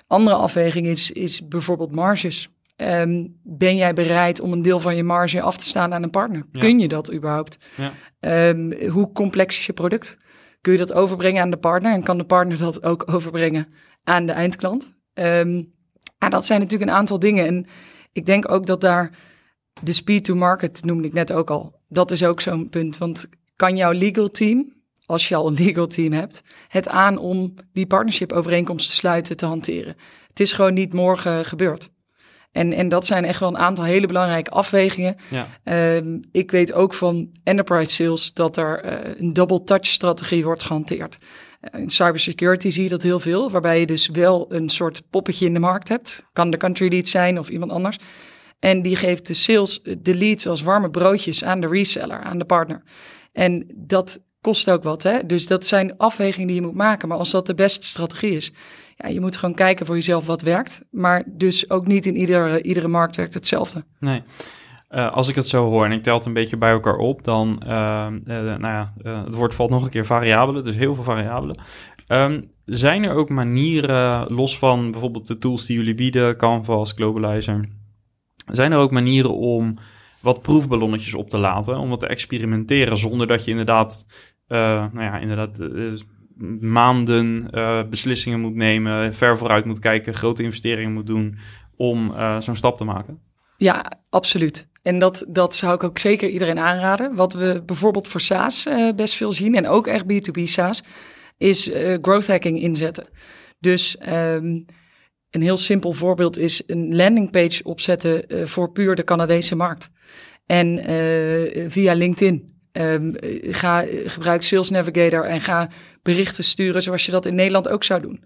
Andere afweging is, is bijvoorbeeld marges. Um, ben jij bereid om een deel van je marge af te staan aan een partner? Kun je dat überhaupt? Ja. hoe complex is je product? Kun je dat overbrengen aan de partner en kan de partner dat ook overbrengen aan de eindklant? ja, dat zijn natuurlijk een aantal dingen. En ik denk ook dat daar de speed to market noemde ik net ook al. Dat is ook zo'n punt. Want kan jouw legal team, als je al een legal team hebt, het aan om die partnership overeenkomst te sluiten, te hanteren? Het is gewoon niet morgen gebeurd. En, en dat zijn echt wel een aantal hele belangrijke afwegingen. Ja. Um, ik weet ook van enterprise sales dat er uh, een double touch strategie wordt gehanteerd. Uh, in cybersecurity zie je dat heel veel, waarbij je dus wel een soort poppetje in de markt hebt. Kan de country lead zijn of iemand anders. En die geeft de sales, de leads als warme broodjes aan de reseller, aan de partner. En dat kost ook wat. Hè? Dus dat zijn afwegingen die je moet maken. Maar als dat de beste strategie is, ja, je moet gewoon kijken voor jezelf wat werkt. Maar dus ook niet in iedere, iedere markt werkt hetzelfde. Nee. Uh, als ik het zo hoor en ik tel het een beetje bij elkaar op, dan, uh, uh, nou ja, het woord valt nog een keer variabelen, dus heel veel variabelen. Um, zijn er ook manieren, los van bijvoorbeeld de tools die jullie bieden, Canvas, Globalizer, zijn er ook manieren om wat proefballonnetjes op te laten, om wat te experimenteren, zonder dat je inderdaad, nou ja, inderdaad maanden beslissingen moet nemen, ver vooruit moet kijken, grote investeringen moet doen om zo'n stap te maken? Ja, absoluut. En dat, dat zou ik ook zeker iedereen aanraden. Wat we bijvoorbeeld voor SaaS best veel zien, en ook echt B2B SaaS, is growth hacking inzetten. Dus um, een heel simpel voorbeeld is een landingpage opzetten uh, voor puur de Canadese markt. En via LinkedIn. Um, ga, gebruik Sales Navigator en ga berichten sturen zoals je dat in Nederland ook zou doen.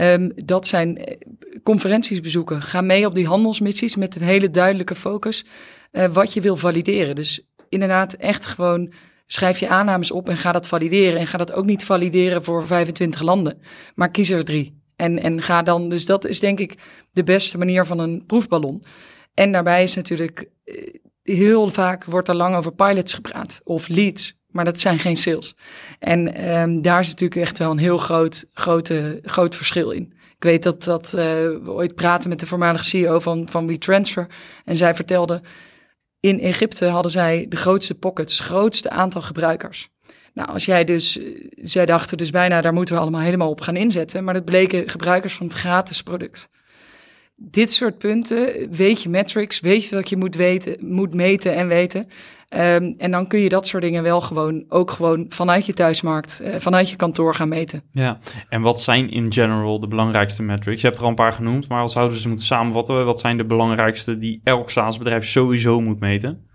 Um, dat zijn conferenties bezoeken. Ga mee op die handelsmissies met een hele duidelijke focus uh, wat je wil valideren. Dus inderdaad echt gewoon schrijf je aannames op en ga dat valideren. En ga dat ook niet valideren voor 25 landen, maar kies er drie. En, en ga dan, dus dat is denk ik de beste manier van een proefballon. En daarbij is natuurlijk, eh, heel vaak wordt er lang over pilots gepraat of leads, maar dat zijn geen sales. En um, daar is natuurlijk echt wel een heel groot, grote, groot verschil in. Ik weet dat, dat uh, we ooit praten met de voormalige CEO van, van WeTransfer. En zij vertelde, in Egypte hadden zij de grootste pockets, grootste aantal gebruikers. Nou, als jij dus, eh, zij dachten dus bijna, daar moeten we allemaal helemaal op gaan inzetten. Maar dat bleken gebruikers van het gratis product. Dit soort punten, weet je metrics, weet je wat je moet weten, moet meten en weten. Um, en dan kun je dat soort dingen wel gewoon, ook gewoon vanuit je thuismarkt, uh, vanuit je kantoor gaan meten. Ja, en wat zijn in general de belangrijkste metrics? Je hebt er al een paar genoemd, maar als zouden ze moeten samenvatten, wat zijn de belangrijkste die elk SaaS-bedrijf sowieso moet meten?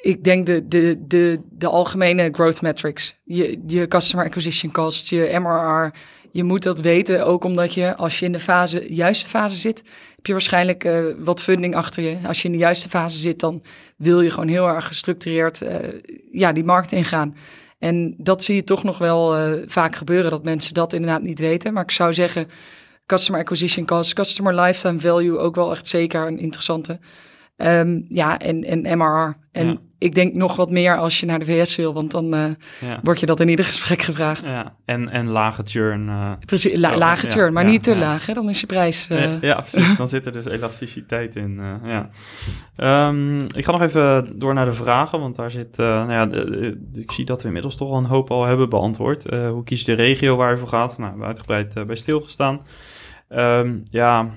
ik denk de, de, de, de algemene growth metrics. Je, je customer acquisition cost, je MRR. Je moet dat weten, ook omdat je als je in de fase, juiste fase zit, heb je waarschijnlijk uh, wat funding achter je. Als je in de juiste fase zit, dan wil je gewoon heel erg gestructureerd uh, ja, die markt ingaan. En dat zie je toch nog wel uh, vaak gebeuren, dat mensen dat inderdaad niet weten. Maar ik zou zeggen, customer acquisition cost, customer lifetime value ook wel echt zeker een interessante. Um, ja, en, en MRR. En. Ik denk nog wat meer als je naar de VS wil, want dan uh, ja. word je dat in ieder gesprek gevraagd. Ja, en, en lage churn. Uh, precies, la, lage ja, churn, maar niet te laag, hè? dan is je prijs. Uh... Ja, precies. Dan zit er dus elasticiteit in. ja. Um, ik ga nog even door naar de vragen, want daar zit, nou ja, de, de, ik zie dat we inmiddels toch al een hoop al hebben beantwoord. hoe kies je de regio waar je voor gaat? Nou, we hebben uitgebreid bij stilgestaan. Um, ja,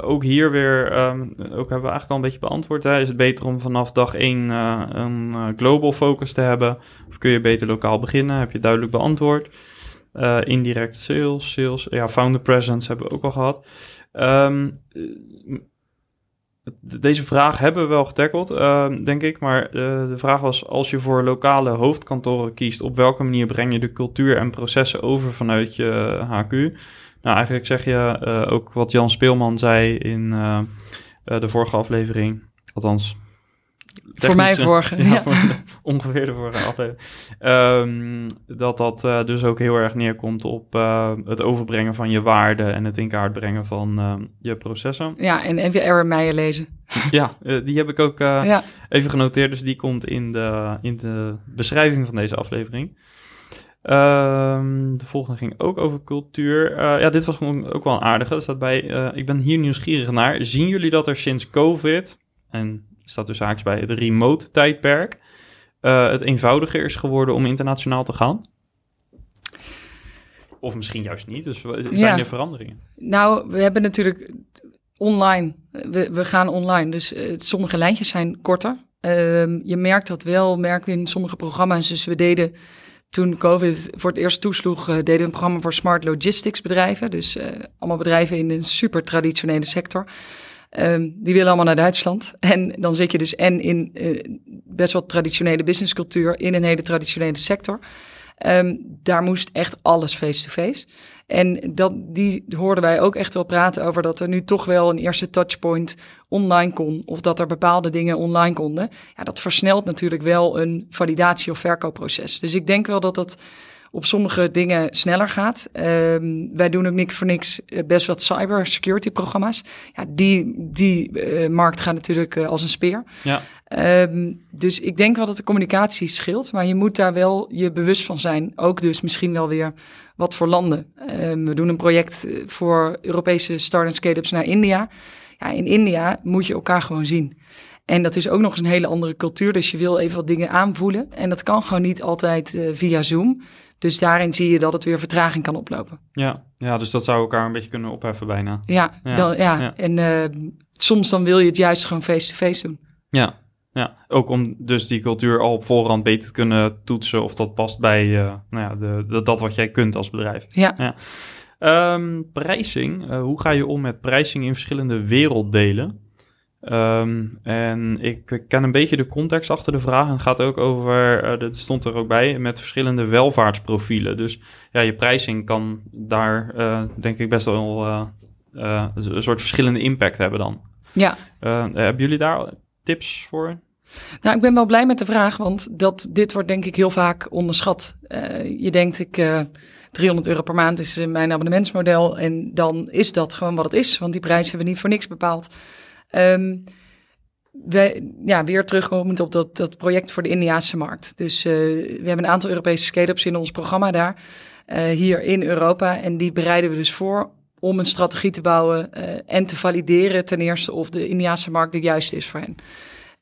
ook hier weer, um, ook hebben we eigenlijk al een beetje beantwoord. Hè. Is het beter om vanaf dag één uh, een uh, global focus te hebben? Of kun je beter lokaal beginnen? Heb je duidelijk beantwoord. Uh, indirect sales, sales, ja, founder presence hebben we ook al gehad. Um, deze vraag hebben we wel getackled, denk ik. Maar de vraag was: als je voor lokale hoofdkantoren kiest, op welke manier breng je de cultuur en processen over vanuit je HQ? Nou, eigenlijk zeg je uh, ook wat Jan Speelman zei in uh, uh, de vorige aflevering. Althans, voor mij vorige. Ja, ja. Voor de, ongeveer de vorige aflevering. Um, dat dat dus ook heel erg neerkomt op het overbrengen van je waarden en het in kaart brengen van je processen. Ja, en even Aaron Meijer lezen. ja, die heb ik ook ja. even genoteerd. Dus die komt in de, in de beschrijving van deze aflevering. Um, de volgende ging ook over cultuur. Uh, ja, dit was gewoon ook wel een aardige. Er staat bij, uh, ik ben hier nieuwsgierig naar. Zien jullie dat er sinds COVID, en staat dus haaks bij het remote tijdperk, uh, het eenvoudiger is geworden om internationaal te gaan? Of misschien juist niet. Dus zijn ja. er veranderingen? Nou, we hebben natuurlijk online. We, we gaan online. Dus sommige lijntjes zijn korter. Ehm, je merkt dat wel, merken we in sommige programma's. Dus we deden toen COVID voor het eerst toesloeg, uh, deden we een programma voor smart logistics bedrijven. Dus uh, allemaal bedrijven in een super traditionele sector. Um, die willen allemaal naar Duitsland. En dan zit je dus en in uh, best wel traditionele businesscultuur in een hele traditionele sector. Um, daar moest echt alles face-to-face. -face. En dat, die hoorden wij ook echt wel praten over dat er nu toch wel een eerste touchpoint online kon. Of dat er bepaalde dingen online konden. Ja, dat versnelt natuurlijk wel een validatie- of verkoopproces. Dus ik denk wel dat dat op sommige dingen sneller gaat. Um, wij doen ook niks voor niks eh, best wat cybersecurity programma's. Ja, die, die uh, markt gaat natuurlijk uh, als een speer. Ja. Um, dus ik denk wel dat de communicatie scheelt, maar je moet daar wel je bewust van zijn. Ook dus misschien wel weer wat voor landen. Um, we doen een project voor Europese start-up scale-ups naar India. Ja, in India moet je elkaar gewoon zien. En dat is ook nog eens een hele andere cultuur. Dus je wil even wat dingen aanvoelen. En dat kan gewoon niet altijd uh, via Zoom. Dus daarin zie je dat het weer vertraging kan oplopen. Ja, ja dus dat zou elkaar een beetje kunnen opheffen bijna. Ja, ja, dan, ja. ja. en uh, soms dan wil je het juist gewoon face-to-face doen. Ja, ja, ook om dus die cultuur al op voorhand beter te kunnen toetsen of dat past bij uh, nou ja, de, de, dat wat jij kunt als bedrijf. Ja. ja. Um, uh, hoe ga je om met prijzing in verschillende werelddelen? Um, en ik ken een beetje de context achter de vraag. En het gaat ook over, uh, dat stond er ook bij, met verschillende welvaartsprofielen. Dus ja, je prijzing kan daar uh, denk ik best wel uh, een soort verschillende impact hebben dan. Ja. hebben jullie daar tips voor? Nou, ik ben wel blij met de vraag, want dat, dit wordt denk ik heel vaak onderschat. je denkt, ik... 300 euro per maand is mijn abonnementsmodel. En dan is dat gewoon wat het is. Want die prijs hebben we niet voor niks bepaald. Um, we, ja, weer terugkomend op dat, dat project voor de Indiaanse markt. Dus uh, we hebben een aantal Europese scale-ups in ons programma daar, uh, hier in Europa. En die bereiden we dus voor om een strategie te bouwen uh, en te valideren ten eerste of de Indiaanse markt de juiste is voor hen.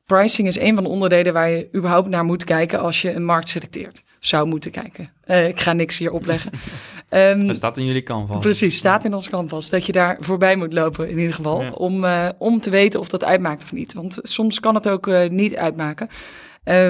Pricing is een van de onderdelen waar je überhaupt naar moet kijken als je een markt selecteert. Zou moeten kijken. Uh, ik ga niks hier opleggen. um, dat staat in jullie canvas. Precies, staat in ons canvas. Dat je daar voorbij moet lopen in ieder geval. Ja. Om, uh, om te weten of dat uitmaakt of niet. Want soms kan het ook uh, niet uitmaken.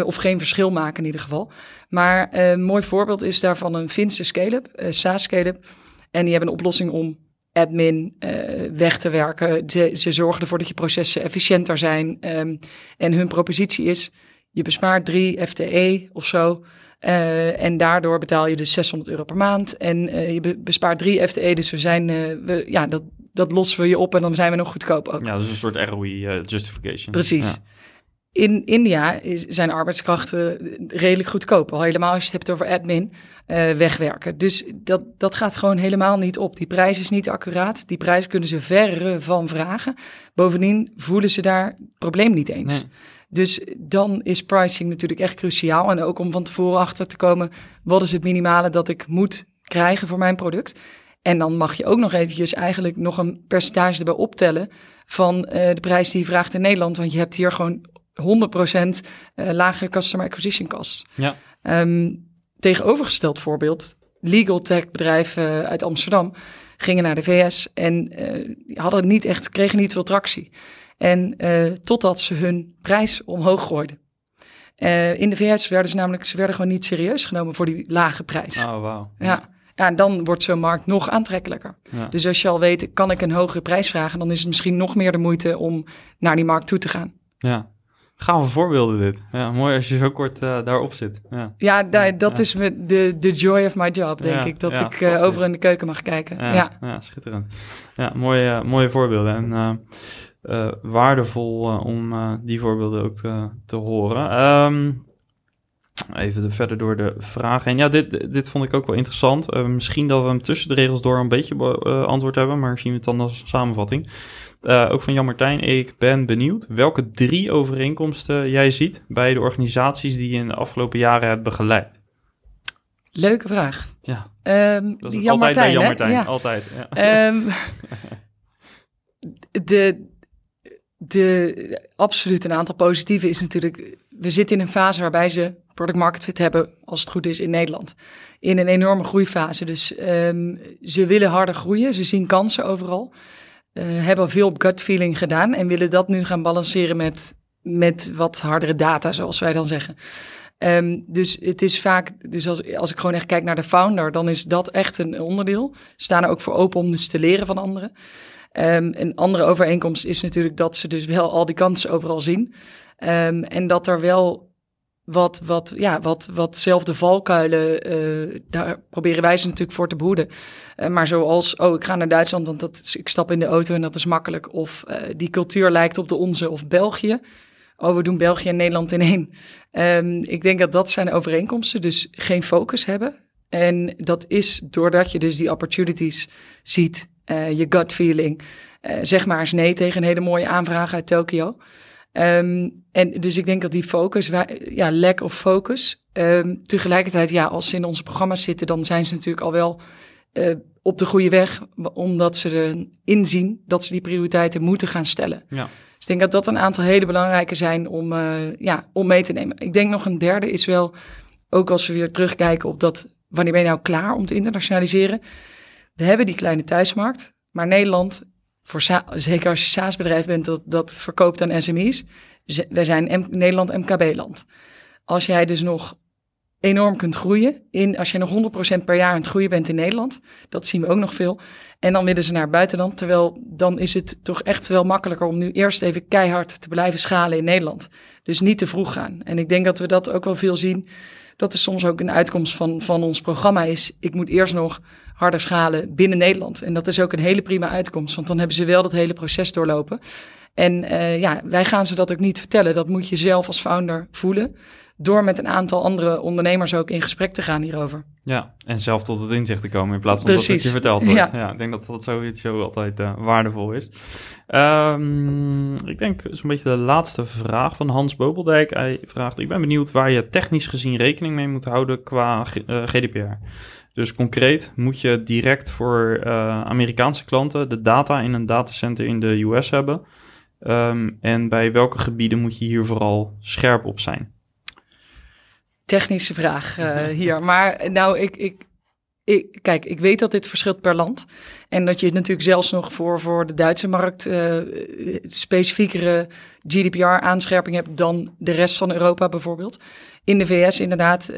of geen verschil maken in ieder geval. Maar een mooi voorbeeld is daarvan een Finse scale-up, SaaS scale-up. En die hebben een oplossing om admin uh, weg te werken. Ze, ze, zorgen ervoor dat je processen efficiënter zijn. Um, en hun propositie is: je bespaart 3 FTE of zo. Uh, en daardoor betaal je dus 600 euro per maand. En uh, je bespaart 3 FTE, dus we zijn, uh, we, ja, dat, dat lossen we je op en dan zijn we nog goedkoop ook. Ja, dus een soort ROI justification. Precies. Ja. In India is, zijn arbeidskrachten redelijk goedkoop. Al helemaal als je het hebt over admin, wegwerken. Dus dat, dat gaat gewoon helemaal niet op. Die prijs is niet accuraat. Die prijs kunnen ze verre van vragen. Bovendien voelen ze daar het probleem niet eens. Nee. Dus dan is pricing natuurlijk echt cruciaal. En ook om van tevoren achter te komen, wat is het minimale dat ik moet krijgen voor mijn product? En dan mag je ook nog eventjes eigenlijk nog een percentage erbij optellen van uh, de prijs die je vraagt in Nederland. Want je hebt hier gewoon 100% uh, lage customer acquisition costs. Ja. Um, tegenovergesteld voorbeeld, legal tech bedrijven uit Amsterdam gingen naar de VS en uh, hadden niet echt, kregen niet veel tractie. En uh, totdat ze hun prijs omhoog gooiden. Uh, in de VS werden ze namelijk, ze werden gewoon niet serieus genomen voor die lage prijs. Oh, wow. Ja. Ja, en dan wordt zo'n markt nog aantrekkelijker. Ja. Dus als je al weet, kan ik een hogere prijs vragen, dan is het misschien nog meer de moeite om naar die markt toe te gaan. Ja, Gave voorbeelden dit. Ja, mooi als je zo kort uh, daarop zit. Ja, ja dat ja. is de, de joy of my job, denk ja, ik. Dat ik uh, over in de keuken mag kijken. Ja, ja. schitterend. Ja, mooie, mooie voorbeelden. En uh, waardevol om die voorbeelden ook te, te horen. Um, even verder door de vragen. En ja, dit, dit vond ik ook wel interessant. misschien dat we hem tussen de regels door een beetje beantwoord hebben, maar zien we het dan als samenvatting. Uh, ook van Jan Martijn. Ik ben benieuwd welke drie overeenkomsten jij ziet bij de organisaties die je in de afgelopen jaren hebt begeleid. Leuke vraag. Ja. Um, dat is Jan altijd Martijn, bij Jan? Martijn. Ja. Altijd. Ja. Um, de, de absoluut een aantal positieve is natuurlijk... We zitten in een fase waarbij ze product market fit hebben, als het goed is, in Nederland. In een enorme groeifase. Dus um, ze willen harder groeien. Ze zien kansen overal. Uh, hebben veel op gut feeling gedaan en willen dat nu gaan balanceren met, met wat hardere data, zoals wij dan zeggen. Um, dus het is vaak, dus als, als ik gewoon echt kijk naar de founder, dan is dat echt een onderdeel. Staan er ook voor open om dus te leren van anderen. Um, een andere overeenkomst is natuurlijk dat ze dus wel al die kansen overal zien. Um, en dat er wel wat, wat, ja, wat, watzelfde valkuilen, uh, daar proberen wij ze natuurlijk voor te behoeden. Uh, maar zoals, oh, ik ga naar Duitsland, want dat ik stap in de auto en dat is makkelijk. Of uh, die cultuur lijkt op de onze, of België. Oh, we doen België en Nederland in één. Um, ik denk dat dat zijn overeenkomsten, dus geen focus hebben. En dat is doordat je dus die opportunities ziet, je gut feeling. zeg maar eens nee tegen een hele mooie aanvraag uit Tokio. Um, en dus ik denk dat die focus, ja, lack of focus. Um, tegelijkertijd, ja, als ze in onze programma's zitten, dan zijn ze natuurlijk al wel uh, op de goede weg, omdat ze er inzien dat ze die prioriteiten moeten gaan stellen. Ja. Dus ik denk dat dat een aantal hele belangrijke zijn om, uh, ja, om mee te nemen. Ik denk nog een derde is wel, ook als we weer terugkijken op dat, wanneer ben je nou klaar om te internationaliseren? We hebben die kleine thuismarkt, maar Nederland voor zeker als je SaaS-bedrijf bent dat, dat verkoopt aan SME's. Wij zijn Nederland MKB-land. Als jij dus nog enorm kunt groeien, in, als je nog 100% per jaar aan het groeien bent in Nederland, dat zien we ook nog veel. En dan willen ze naar het buitenland, terwijl dan is het toch echt wel makkelijker om nu eerst even keihard te blijven schalen in Nederland. Dus niet te vroeg gaan. En ik denk dat we dat ook wel veel zien. Dat is soms ook een uitkomst van, van ons programma is, ik moet eerst nog harder schalen binnen Nederland. En dat is ook een hele prima uitkomst, want dan hebben ze wel dat hele proces doorlopen. En uh, ja, wij gaan ze dat ook niet vertellen. Dat moet je zelf als founder voelen. Door met een aantal andere ondernemers ook in gesprek te gaan hierover. Ja, en zelf tot het inzicht te komen in plaats van Precies. dat het je verteld wordt. Ja. ja. ik denk dat dat zoiets zo altijd uh, waardevol is. Um, ik denk zo'n beetje de laatste vraag van Hans Bobeldijk. Hij vraagt, ik ben benieuwd waar je technisch gezien rekening mee moet houden qua uh, GDPR. Dus concreet moet je direct voor uh, Amerikaanse klanten de data in een datacenter in de US hebben. Um, en bij welke gebieden moet je hier vooral scherp op zijn? Technische vraag uh, hier. Maar nou, ik, ik, ik, kijk, ik weet dat dit verschilt per land. En dat je natuurlijk zelfs nog voor, voor de Duitse markt uh, specifiekere GDPR-aanscherping hebt dan de rest van Europa bijvoorbeeld. In de VS inderdaad,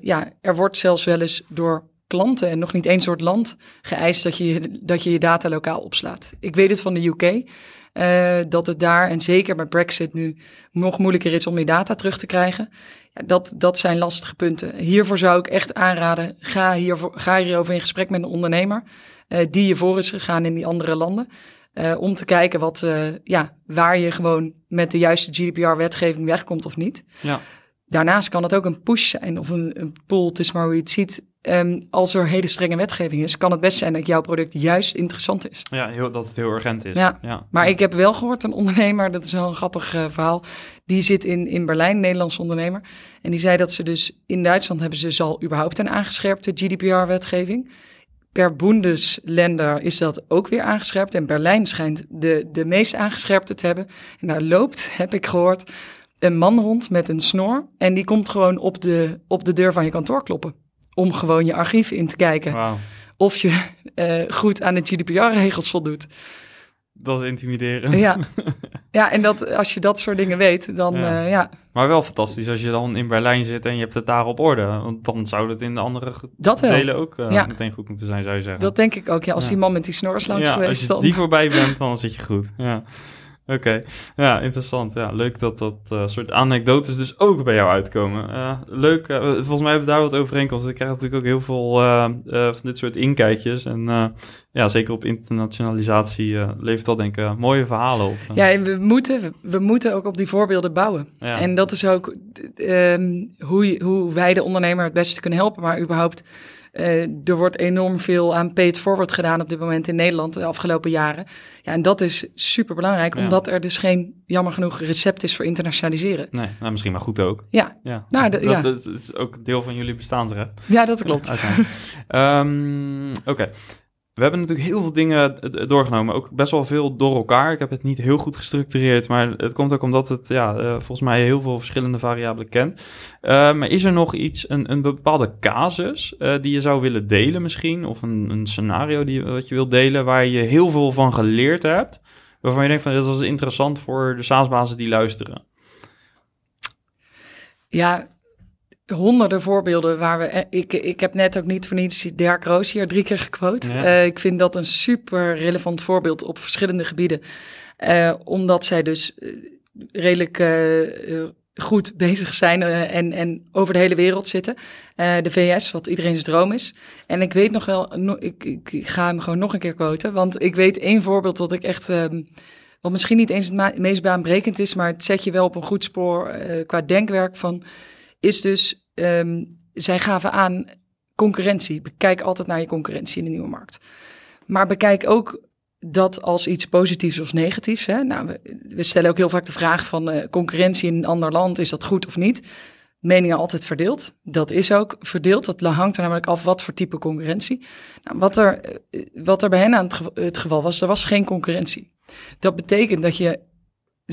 ja, er wordt zelfs wel eens door klanten en nog niet één soort land geëist dat je, dat je je data lokaal opslaat. Ik weet het van de UK, dat het daar, en zeker bij Brexit nu, nog moeilijker is om je data terug te krijgen. Ja, dat, dat zijn lastige punten. Hiervoor zou ik echt aanraden, ga, hiervoor, ga hierover in gesprek met een ondernemer uh, die je voor is gegaan in die andere landen. Uh, om te kijken wat, ja, waar je gewoon met de juiste GDPR-wetgeving wegkomt of niet. Ja. Daarnaast kan het ook een push zijn of een, een pull, het is maar hoe je het ziet. Um, als er hele strenge wetgeving is, kan het best zijn dat jouw product juist interessant is. Ja, heel, dat het heel urgent is. Ja, ja. maar ik heb wel gehoord, een ondernemer, dat is wel een grappig uh, verhaal, die zit in, in Berlijn, een Nederlandse ondernemer. En die zei dat ze dus in Duitsland hebben ze dus al überhaupt een aangescherpte GDPR-wetgeving. Per Bundesländer is dat ook weer aangescherpt. En Berlijn schijnt de, de meest aangescherpte te hebben. En daar loopt, heb ik gehoord, een man rond met een snor. En die komt gewoon op de, op de deur van je kantoor kloppen. Om gewoon je archief in te kijken. Of je uh, goed aan de GDPR-regels voldoet. Dat is intimiderend. Ja. ja, en dat, als je dat soort dingen weet, dan ja. Uh, ja. Maar wel fantastisch als je dan in Berlijn zit en je hebt het daar op orde. Want dan zou het in de andere dat delen ook uh, meteen goed moeten zijn, zou je zeggen. Dat denk ik ook, ja. Als die man met die snor langs ja, geweest, als je dan... die voorbij bent, dan zit je goed. Ja. Oké, ja, interessant. Ja, leuk dat dat uh, soort anekdotes dus ook bij jou uitkomen. Uh, leuk, uh, volgens mij hebben we daar wat overeenkomsten. Ik krijg natuurlijk ook heel veel van dit soort inkijkjes. En ja, zeker op internationalisatie levert dat denk ik mooie verhalen op. Ja, en we moeten, we moeten ook op die voorbeelden bouwen. Ja. En dat is ook um, hoe, hoe wij de ondernemer het beste kunnen helpen, maar überhaupt uh, er wordt enorm veel aan paid forward gedaan op dit moment in Nederland de afgelopen jaren. Ja, en dat is super belangrijk, omdat er dus geen, jammer genoeg, recept is voor internationaliseren. Nee, nou, misschien maar goed ook. Ja. ja. Nou, dat, dat, is ook deel van jullie bestaansrecht. Ja, dat klopt. um, Oké. We hebben natuurlijk heel veel dingen doorgenomen, ook best wel veel door elkaar. Ik heb het niet heel goed gestructureerd, maar het komt ook omdat het ja, uh, volgens mij heel veel verschillende variabelen kent. Uh, maar is er nog iets, een, een bepaalde casus die je zou willen delen misschien? Of een, een scenario die, wat je wilt delen waar je heel veel van geleerd hebt? Waarvan je denkt van dat is interessant voor de SaaS-bazen die luisteren. Ja, honderden voorbeelden waar we. Eh, ik, ik heb net ook niet voor niets Dirk Roos hier drie keer gequote. Ja. Uh, ik vind dat een super relevant voorbeeld op verschillende gebieden. Uh, omdat zij dus redelijk uh, goed bezig zijn en, en over de hele wereld zitten. de VS, wat iedereen's droom is. En ik weet nog wel, no, ik, ik, ga hem gewoon nog een keer quoten. Want ik weet één voorbeeld dat ik echt. Um, wat misschien niet eens het meest baanbrekend is, maar het zet je wel op een goed spoor qua denkwerk van is dus, um, zij gaven aan concurrentie. Bekijk altijd naar je concurrentie in de nieuwe markt. Maar bekijk ook dat als iets positiefs of negatiefs. Hè? Nou, we, stellen ook heel vaak de vraag van uh, concurrentie in een ander land, is dat goed of niet? Meningen altijd verdeeld. Dat is ook verdeeld. Dat hangt er namelijk af wat voor type concurrentie. Nou, wat, er, eh, wat er bij hen aan het geval was, er was geen concurrentie. Dat betekent dat je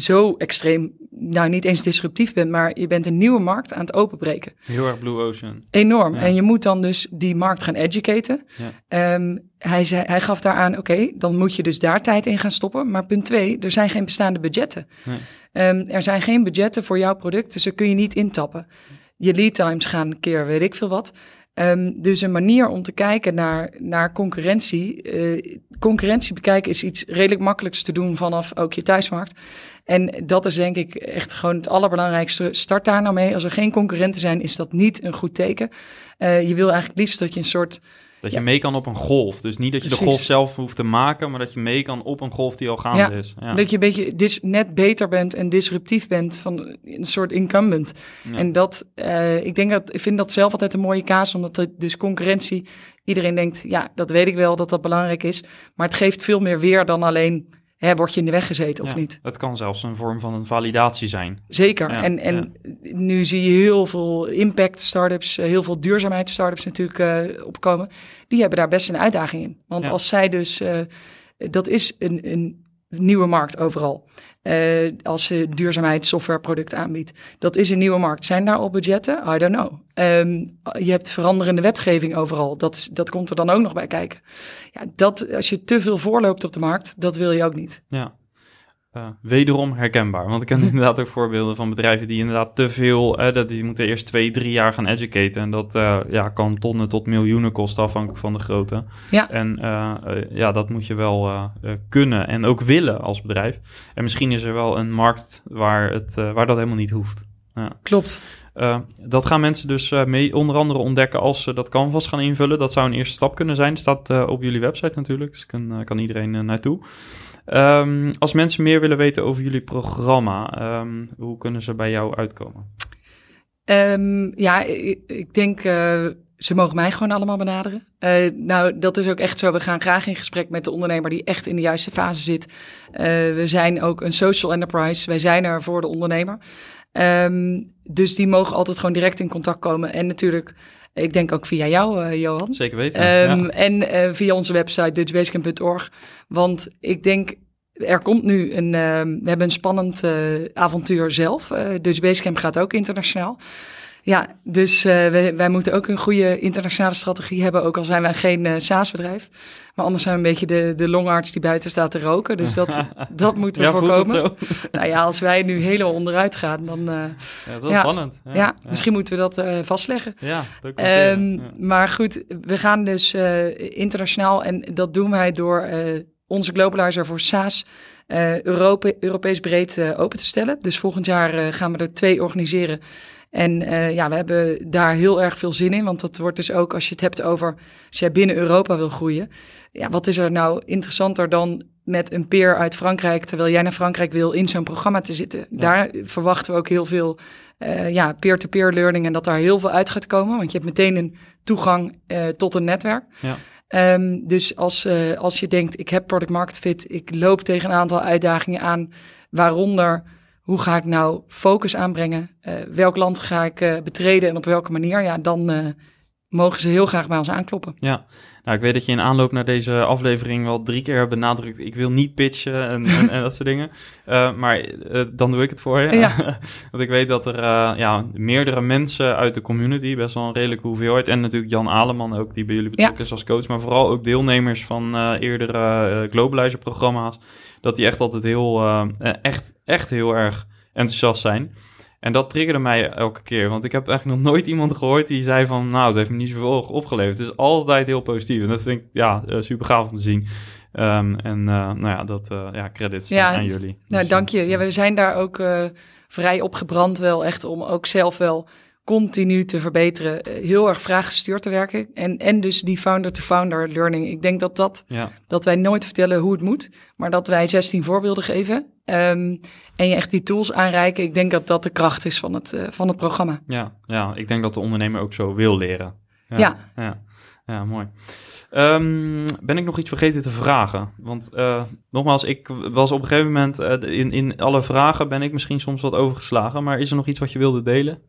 zo extreem, nou niet eens disruptief bent, maar je bent een nieuwe markt aan het openbreken. Heel erg Blue Ocean. Enorm. En je moet dan dus die markt gaan educaten. Ja. Um, hij, zei, hij gaf daaraan, oké, dan moet je dus daar tijd in gaan stoppen. Maar punt twee, er zijn geen bestaande budgetten. Nee. Um, er zijn geen budgetten voor jouw product, dus daar kun je niet intappen. Je lead times gaan een keer, weet ik veel wat. Um, dus een manier om te kijken naar, naar concurrentie. Uh, concurrentie bekijken is iets redelijk makkelijks te doen vanaf ook je thuismarkt. En dat is denk ik echt gewoon het allerbelangrijkste. Start daar nou mee. Als er geen concurrenten zijn, is dat niet een goed teken. Uh, je wil eigenlijk liefst dat je een soort dat je mee kan op een golf. Dus niet dat je de golf zelf hoeft te maken, maar dat je mee kan op een golf die al gaande is. Ja. Dat je een beetje dis net beter bent en disruptief bent van een soort incumbent. En dat, uh, ik denk dat, ik vind dat zelf altijd een mooie kaas, omdat het dus concurrentie, iedereen denkt, ja, dat weet ik wel dat dat belangrijk is. Maar het geeft veel meer weer dan alleen hè, word je in de weg gezeten of niet? Het kan zelfs een vorm van een validatie zijn. Zeker. en en nu zie je heel veel impact startups, eh, heel veel duurzaamheid startups natuurlijk uh, opkomen. Die hebben daar best een uitdaging in. Want als zij dus, uh, dat is een, een nieuwe markt overal. Uh, als ze duurzaamheid softwareproduct aanbiedt. Dat is een nieuwe markt. Zijn daar al budgetten? I don't know. Um, je hebt veranderende wetgeving overal. Dat, dat komt er dan ook nog bij kijken. Ja, dat, als je te veel voorloopt op de markt, dat wil je ook niet. Ja. Uh, wederom herkenbaar. Want ik ken inderdaad ook voorbeelden van bedrijven die inderdaad te veel, dat die moeten eerst twee, drie jaar gaan educaten. En dat uh, ja, kan tonnen tot miljoenen kosten, afhankelijk van de grootte. Ja. En uh, ja, dat moet je wel kunnen en ook willen als bedrijf. En misschien is er wel een markt waar, het, waar dat helemaal niet hoeft. Ja. Klopt. dat gaan mensen dus mee onder andere ontdekken als ze dat canvas gaan invullen. Dat zou een eerste stap kunnen zijn. staat op jullie website natuurlijk, dus kan, kan iedereen naartoe. Um, als mensen meer willen weten over jullie programma, um, hoe kunnen ze bij jou uitkomen? Um, ja, ik, denk, uh, ze mogen mij gewoon allemaal benaderen. Uh, nou, dat is ook echt zo. We gaan graag in gesprek met de ondernemer die echt in de juiste fase zit. Uh, we zijn ook een social enterprise. Wij zijn er voor de ondernemer. dus die mogen altijd gewoon direct in contact komen. En natuurlijk ik denk ook via jou, uh, Johan. Zeker weten. Um, En uh, via onze website dutchbasecamp.org. Want ik denk, er komt nu een... Uh, we hebben een spannend uh, avontuur zelf. Uh, Dutch Basecamp gaat ook internationaal. Ja, dus uh, wij, wij, moeten ook een goede internationale strategie hebben, ook al zijn wij geen uh, SaaS-bedrijf. Maar anders zijn we een beetje de, de longarts die buiten staat te roken. Dus dat, dat moeten we ja, voorkomen. nou ja, als wij nu helemaal onderuit gaan, dan... Uh, ja, dat is wel ja, spannend. Ja, ja, misschien moeten we dat vastleggen. Ja, dat um, Maar goed, we gaan dus internationaal en dat doen wij door onze globalizer voor SaaS... Europe, Europees breed open te stellen. Dus volgend jaar gaan we er twee organiseren. En uh, ja, we hebben daar heel erg veel zin in. Want dat wordt dus ook, als je het hebt over, als jij binnen Europa wil groeien. Ja, wat is er nou interessanter dan met een peer uit Frankrijk, terwijl jij naar Frankrijk wil, in zo'n programma te zitten? Ja. Daar verwachten we ook heel veel uh, ja, peer-to-peer learning en dat daar heel veel uit gaat komen. Want je hebt meteen een toegang uh, tot een netwerk. Ja. Um, dus als, uh, als je denkt, ik heb product market fit, ik loop tegen een aantal uitdagingen aan, waaronder hoe ga ik nou focus aanbrengen? Uh, welk land ga ik uh, betreden en op welke manier? Ja, dan uh, mogen ze heel graag bij ons aankloppen. Ja, nou, ik weet dat je in aanloop naar deze aflevering wel drie keer hebt benadrukt... ik wil niet pitchen en, en, en dat soort dingen. maar dan doe ik het voor je. Ja. Want ik weet dat er ja, meerdere mensen uit de community... best wel een redelijke hoeveelheid... en natuurlijk Jan Aleman ook, die bij jullie betrokken ja. is als coach... maar vooral ook deelnemers van eerdere Globalizer-programma's dat die echt altijd heel, echt, echt heel erg enthousiast zijn. En dat triggerde mij elke keer, want ik heb eigenlijk nog nooit iemand gehoord die zei van, nou, het heeft me niet zoveel opgeleverd. Het is altijd heel positief en dat vind ik, ja, uh, super gaaf om te zien. Um, en uh, nou ja, dat, ja, credits ja, aan jullie. Nou, dus, dank je. Ja, we zijn daar ook vrij opgebrand wel echt om ook zelf wel continu te verbeteren, heel erg vraaggestuurd te werken. En, en dus die founder-to-founder -founder learning. Ik denk dat dat, ja. dat wij nooit vertellen hoe het moet, maar dat wij 16 voorbeelden geven. Um, en je echt die tools aanreiken. Ik denk dat dat de kracht is van het, uh, van het programma. Ja, ja, ik denk dat de ondernemer ook zo wil leren. Ja. Ja, ja, ja mooi. Um, ben ik nog iets vergeten te vragen? Want uh, nogmaals, ik was op een gegeven moment uh, in, in alle vragen ben ik misschien soms wat overgeslagen. Maar is er nog iets wat je wilde delen?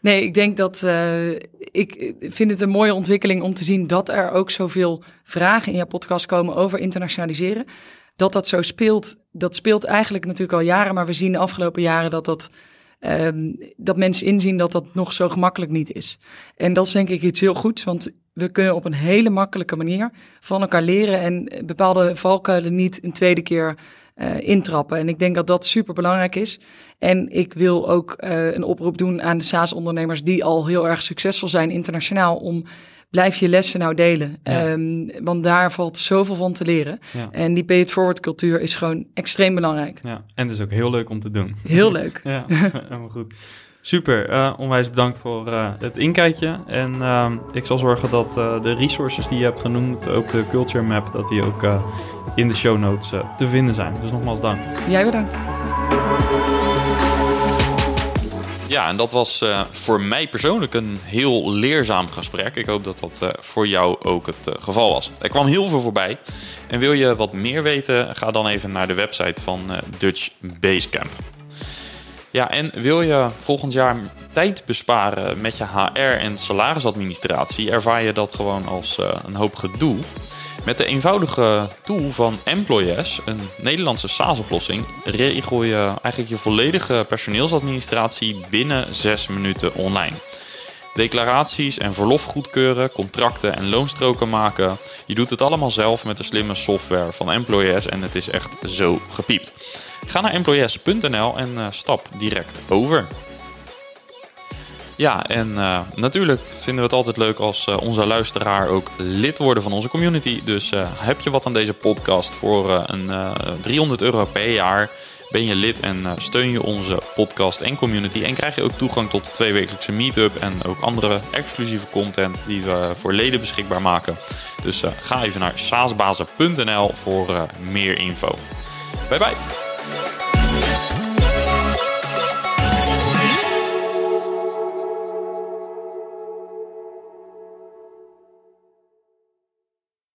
Nee, ik denk dat uh, ik vind het een mooie ontwikkeling om te zien dat er ook zoveel vragen in jouw podcast komen over internationaliseren. Dat dat zo speelt, dat speelt eigenlijk natuurlijk al jaren, maar we zien de afgelopen jaren dat dat. Um, dat mensen inzien dat dat nog zo gemakkelijk niet is. En dat is denk ik iets heel goeds, want we kunnen op een hele makkelijke manier van elkaar leren en bepaalde valkuilen niet een tweede keer uh, intrappen. En ik denk dat dat super belangrijk is. En ik wil ook uh, een oproep doen aan de SaaS-ondernemers die al heel erg succesvol zijn internationaal om blijf je lessen nou delen. Ja. Um, want daar valt zoveel van te leren. Ja. En die pay it forward cultuur is gewoon extreem belangrijk. Ja, en het is ook heel leuk om te doen. Heel leuk. ja, helemaal goed. Super, uh, onwijs bedankt voor uh, het inkijkje. En uh, ik zal zorgen dat uh, de resources die je hebt genoemd, ook de culture map, dat die ook in de show notes te vinden zijn. Dus nogmaals dank. Jij bedankt. Ja, en dat was uh, voor mij persoonlijk een heel leerzaam gesprek. Ik hoop dat dat uh, voor jou ook het uh, geval was. Er kwam heel veel voorbij. En wil je wat meer weten, ga dan even naar de website van Dutch Basecamp. Ja, en wil je volgend jaar tijd besparen met je HR en salarisadministratie, ervaar je dat gewoon als een hoop gedoe. Met de eenvoudige tool van Employees, een Nederlandse SaaS-oplossing, regel je eigenlijk je volledige personeelsadministratie binnen 6 minuten online. Declaraties en verlof goedkeuren, contracten en loonstroken maken. Je doet het allemaal zelf met de slimme software van Employers en het is echt zo gepiept. Ga naar employers.nl en uh, stap direct over. Ja, en uh, natuurlijk vinden we het altijd leuk als uh, onze luisteraar ook lid worden van onze community. Dus heb je wat aan deze podcast voor een 300 euro per jaar? Ben je lid en steun je onze podcast en community. En krijg je ook toegang tot de tweewekelijkse meetup en ook andere exclusieve content die we voor leden beschikbaar maken. Dus ga even naar saasbazen.nl voor meer info. Bye bye! Thank you.